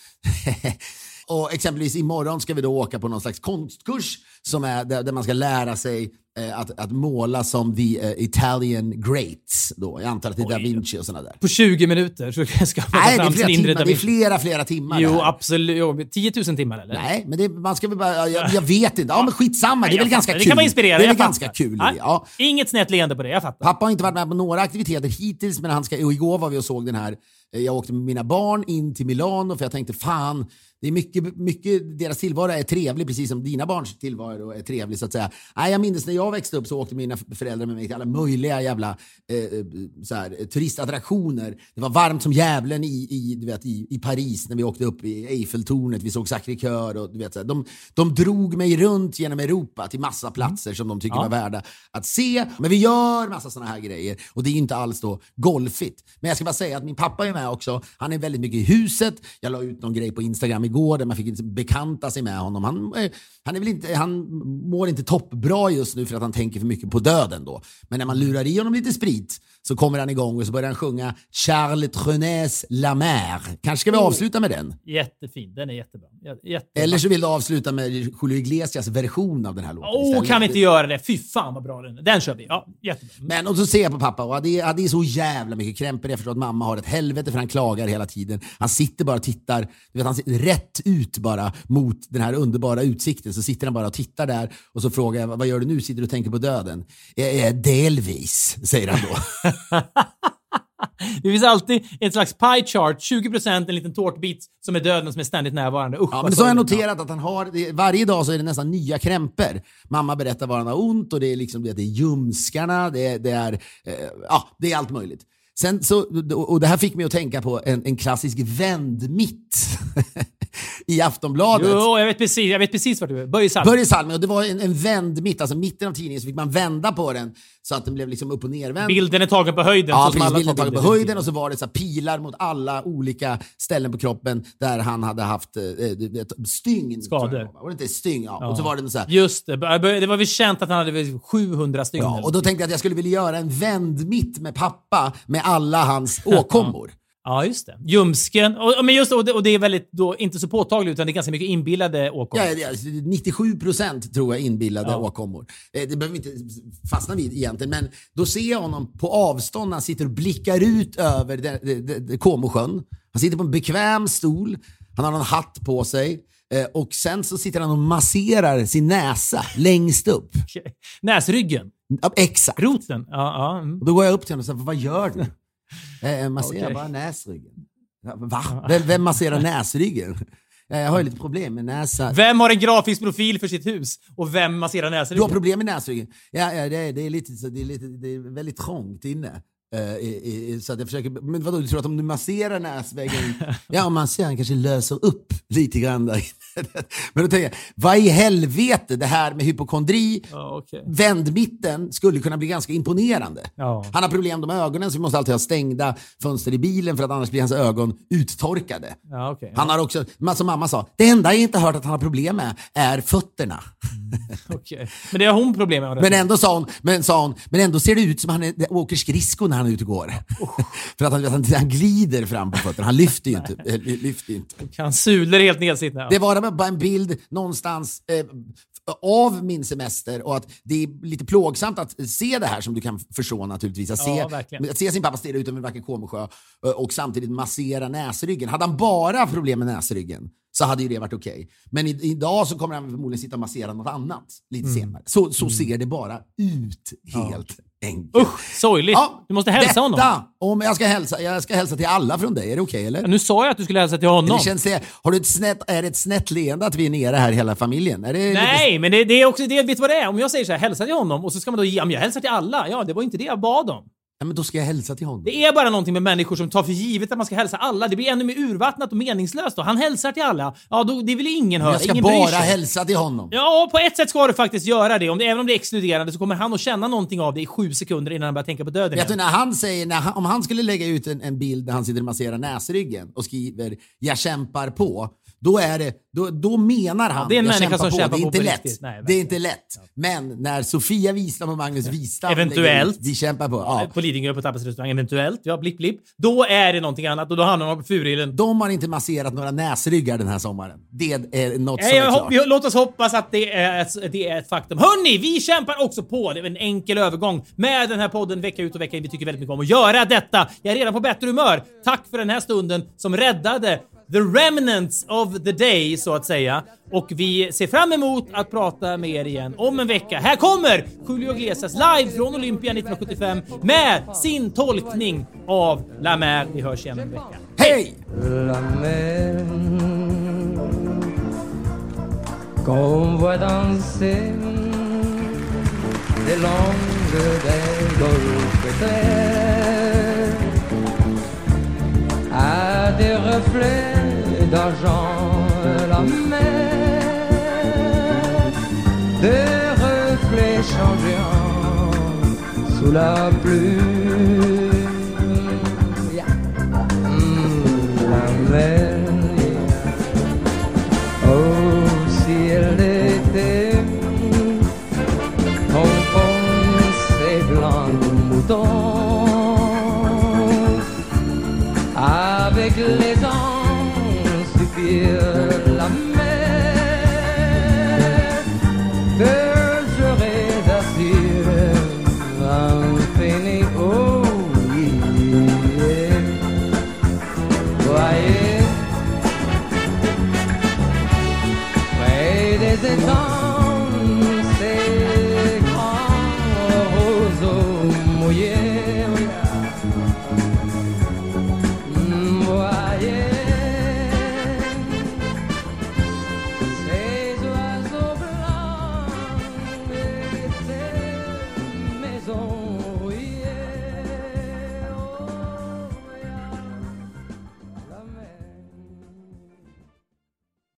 S2: och exempelvis imorgon ska vi då åka på någon slags konstkurs som är där, där man ska lära sig eh, att, att måla som the eh, Italian greats. Då. Jag antar att det är Da Vinci och sådana där.
S1: På 20 minuter så ska man
S2: Nej, det är,
S1: fram sin inre
S2: timmar, det är flera, flera timmar.
S1: Jo,
S2: det
S1: absolut. Jo, 10 000 timmar eller?
S2: Nej, men det, man ska väl bara, jag, jag vet inte. Ja, men skitsamma. Det är väl ganska
S1: fattar.
S2: kul.
S1: Det kan vara inspirerande.
S2: Det är väl ganska
S1: fattar.
S2: kul.
S1: Nej,
S2: Ja.
S1: Inget snett leende på det, jag fattar.
S2: Pappa har inte varit med på några aktiviteter hittills, men han ska, och igår var vi och såg den här. eh, Jag åkte med mina barn in till Milano för jag tänkte fan, det är mycket, mycket, deras tillvaro är trevlig precis som dina barns tillvaro är trevlig så att säga. Nej, jag minns när jag växte upp så åkte mina föräldrar med mig till alla möjliga jävla eh, eh, så här, turistattraktioner. Det var varmt som djävulen i, i, du vet, i, i Paris när vi åkte upp i Eiffeltornet, vi såg Sacré-Cœur och du vet, så här, de, de drog mig runt genom Europa till massa platser som de tycker
S1: Ja.
S2: var värda att se. Men vi gör massa sådana här grejer och det är inte alls då golfigt. Men jag ska bara säga att min pappa är med också. Han är väldigt mycket i huset. Jag la ut någon grej på Instagram igår där man fick bekanta sig med honom. Han, eh, han, är väl inte, han mår inte toppbra just nu för att han tänker för mycket på döden då. Men när man lurar i honom lite sprit så kommer han igång och så börjar han sjunga Charles Trenets La Mer. Kanske ska vi avsluta med den?
S1: Jättefin. Den är jättebra. Jä- Jättebra.
S2: Eller så vill du avsluta med Julio Iglesias version av den här låten
S1: Åh,
S2: istället.
S1: kan vi inte göra det? Fy fan vad bra den är. Den kör vi. Ja, jättebra.
S2: Men och så ser jag på pappa och det är, det är så jävla mycket krämpor. Jag förstår att mamma har ett helvete för han klagar hela tiden. Han sitter bara och tittar, du vet, han sitter rätt ut bara mot den här underbara utsikten. Så sitter han bara och tittar där och så frågar jag vad gör du nu? Sitter du och tänker på döden? "Eh, eh, delvis, säger han då.
S1: Det finns alltid ett slags pie chart. 20% en liten tårtbit som är döden som är ständigt närvarande. Usch,
S2: Ja, men så har jag noterat att han har, varje dag så är det nästan nya krämpor. Mamma berättar var han har ont och det är liksom det, det är ljumskarna, det, det är, eh, ja, det är allt möjligt. Sen så, och det här fick mig att tänka på en, en klassisk vändmitt i Aftonbladet.
S1: Jo, jag vet precis, jag vet precis vart du är. Börje Salm.
S2: Börje Salming, och det var en, en vändmitt, alltså mitten av tidningen så fick man vända på den så att den blev liksom upp och nervänd.
S1: Bilden är tagen på höjden.
S2: Ja, precis. Bilden
S1: tar
S2: tagen på höjden och så var det så pilar mot alla olika ställen på kroppen där han hade haft eh, vet, stygn.
S1: Skador.
S2: Var det inte stygn? Ja. Och så var det så här,
S1: Just det. Det var väl känt att han hade väl 700 stygn.
S2: ja, och då tänkte jag att jag skulle vilja göra en vändmitt med pappa med alla hans åkommor.
S1: Ja, just det. Ljumsken. Och, men just, och, det, och det är väldigt, då, inte så påtagligt, utan det är ganska mycket inbillade åkommor.
S2: Ja, ja, 97 procent tror jag inbillade
S1: Ja.
S2: åkommor. Eh, Det behöver vi inte fastna vid egentligen, men då ser jag honom på avstånd han sitter och blickar ut över det- det- det- Comosjön. Han sitter på en bekväm stol, han har någon hatt på sig eh, och sen så sitter han och masserar sin näsa längst upp.
S1: Näsryggen.
S2: Ja, exakt.
S1: Roten. Ja, ja. mm.
S2: Och då går jag upp till honom och säger, vad gör du? Eh, Jag masserar
S1: Okej.
S2: bara näsryggen. Va? Vem, vem masserar näsryggen? Eh, Jag har ju lite problem med näsa.
S1: Vem har en grafisk profil för sitt hus? Och vem masserar
S2: Du har
S1: näsryggen?
S2: problem med näsryggen? Ja, ja det, är, det, är lite, det, är lite, det är väldigt trångt inne. Eh, i, i, så att jag försöker, men vadå, du tror att om du masserar näsväggen, ja om man ser den kanske löser upp lite grann där. Men då tänker jag, vad i helvete det här med hypokondri,
S1: Ja, okej.
S2: vändmitten skulle kunna bli ganska imponerande.
S1: Ja.
S2: Han har problem med ögonen så vi måste alltid ha stängda fönster i bilen för att annars blir hans ögon uttorkade.
S1: Ja, okej.
S2: Han har också, som mamma sa, det enda jag inte hört att han har problem med är fötterna.
S1: Okej. Men det har hon problem med.
S2: Men ändå sa hon, men, sa hon, men ändå ser det ut som han är, åker skridskor när han är ute och går. För att han, han, han glider fram på fötterna, han lyfter ju inte. eh, lyfter inte.
S1: Han sulor helt nedsittna. Ja.
S2: Det var bara en bild någonstans eh, av min semester och att det är lite plågsamt att se det här som du kan förstå naturligtvis. Att, se, att se sin pappa stirra ut över en vacker Comosjö eh, och samtidigt massera näsryggen. Hade han bara problem med näsryggen så hade ju det varit okej. Men i, idag så kommer han förmodligen sitta och massera något annat lite
S1: Mm.
S2: senare. Så, så ser det bara ut helt enkelt.
S1: Usch, sorgligt. du måste hälsa
S2: detta,
S1: honom.
S2: Om jag, ska hälsa, jag ska hälsa till alla från dig, är det okej eller?
S1: Ja, Nu sa jag att du skulle hälsa till honom.
S2: Det känns det, har du ett snett, är det ett snett leende att vi är nere här hela familjen? Det lite-
S1: Nej, men det, det är också det. Vet du vad det är? Om jag säger så här, hälsa till honom och så ska man då ge, ja, men jag hälsar till alla. Ja, det var inte det jag bad om.
S2: Ja, men då ska jag hälsa till honom.
S1: Det är bara någonting med människor som tar för givet att man ska hälsa alla. Det blir ännu mer urvattnat och meningslöst då. Han hälsar till alla. Ja, då, det vill ingen höra.
S2: jag ska
S1: ingen
S2: bara hälsa till honom.
S1: Ja, på ett sätt ska du faktiskt göra det. Om det. Även om det är exkluderande så kommer han att känna någonting av det i sju sekunder innan han börjar tänka på döden
S2: Vet du
S1: igen.
S2: när han säger, när han, om han skulle lägga ut en, en bild där han sitter och masserar näsryggen och skriver “Jag kämpar på”, då, är det, då, då menar han
S1: det är en
S2: “Jag
S1: människa som kämpar
S2: det är
S1: på
S2: inte
S1: på
S2: lätt.
S1: riktigt. Nej,
S2: det är inte lätt. Men när Sofia Wistam och Magnus Wistam
S1: Eventuellt.
S2: “Vi kämpar på”, ja,
S1: På Lidingö på Tapas restaurang, eventuellt. Ja, blipp blipp. Då är det någonting annat och då hamnar man på Furillen.
S2: de har inte masserat några näsryggar den här sommaren. Det är något som
S1: Nej,
S2: är
S1: jag,
S2: klart.
S1: vi, låt oss hoppas att det är, ett, det är ett faktum. Hörni, vi kämpar också på. Det är en enkel övergång med den här podden vecka ut och vecka in. Vi tycker väldigt mycket om att göra detta. Jag är redan på bättre humör. Tack för den här stunden som räddade the remnants of the day, så att säga. Och vi ser fram emot att prata med er igen om en vecka. Här kommer Julio Iglesias live från Olympia 1975 med sin tolkning av La Mer. Vi hörs igen om en vecka.
S2: Hej!
S3: la mer qu'on voit danser des langues des golfes à des reflets d'argent la mer des reflets changeants sous la pluie. Mm, la mer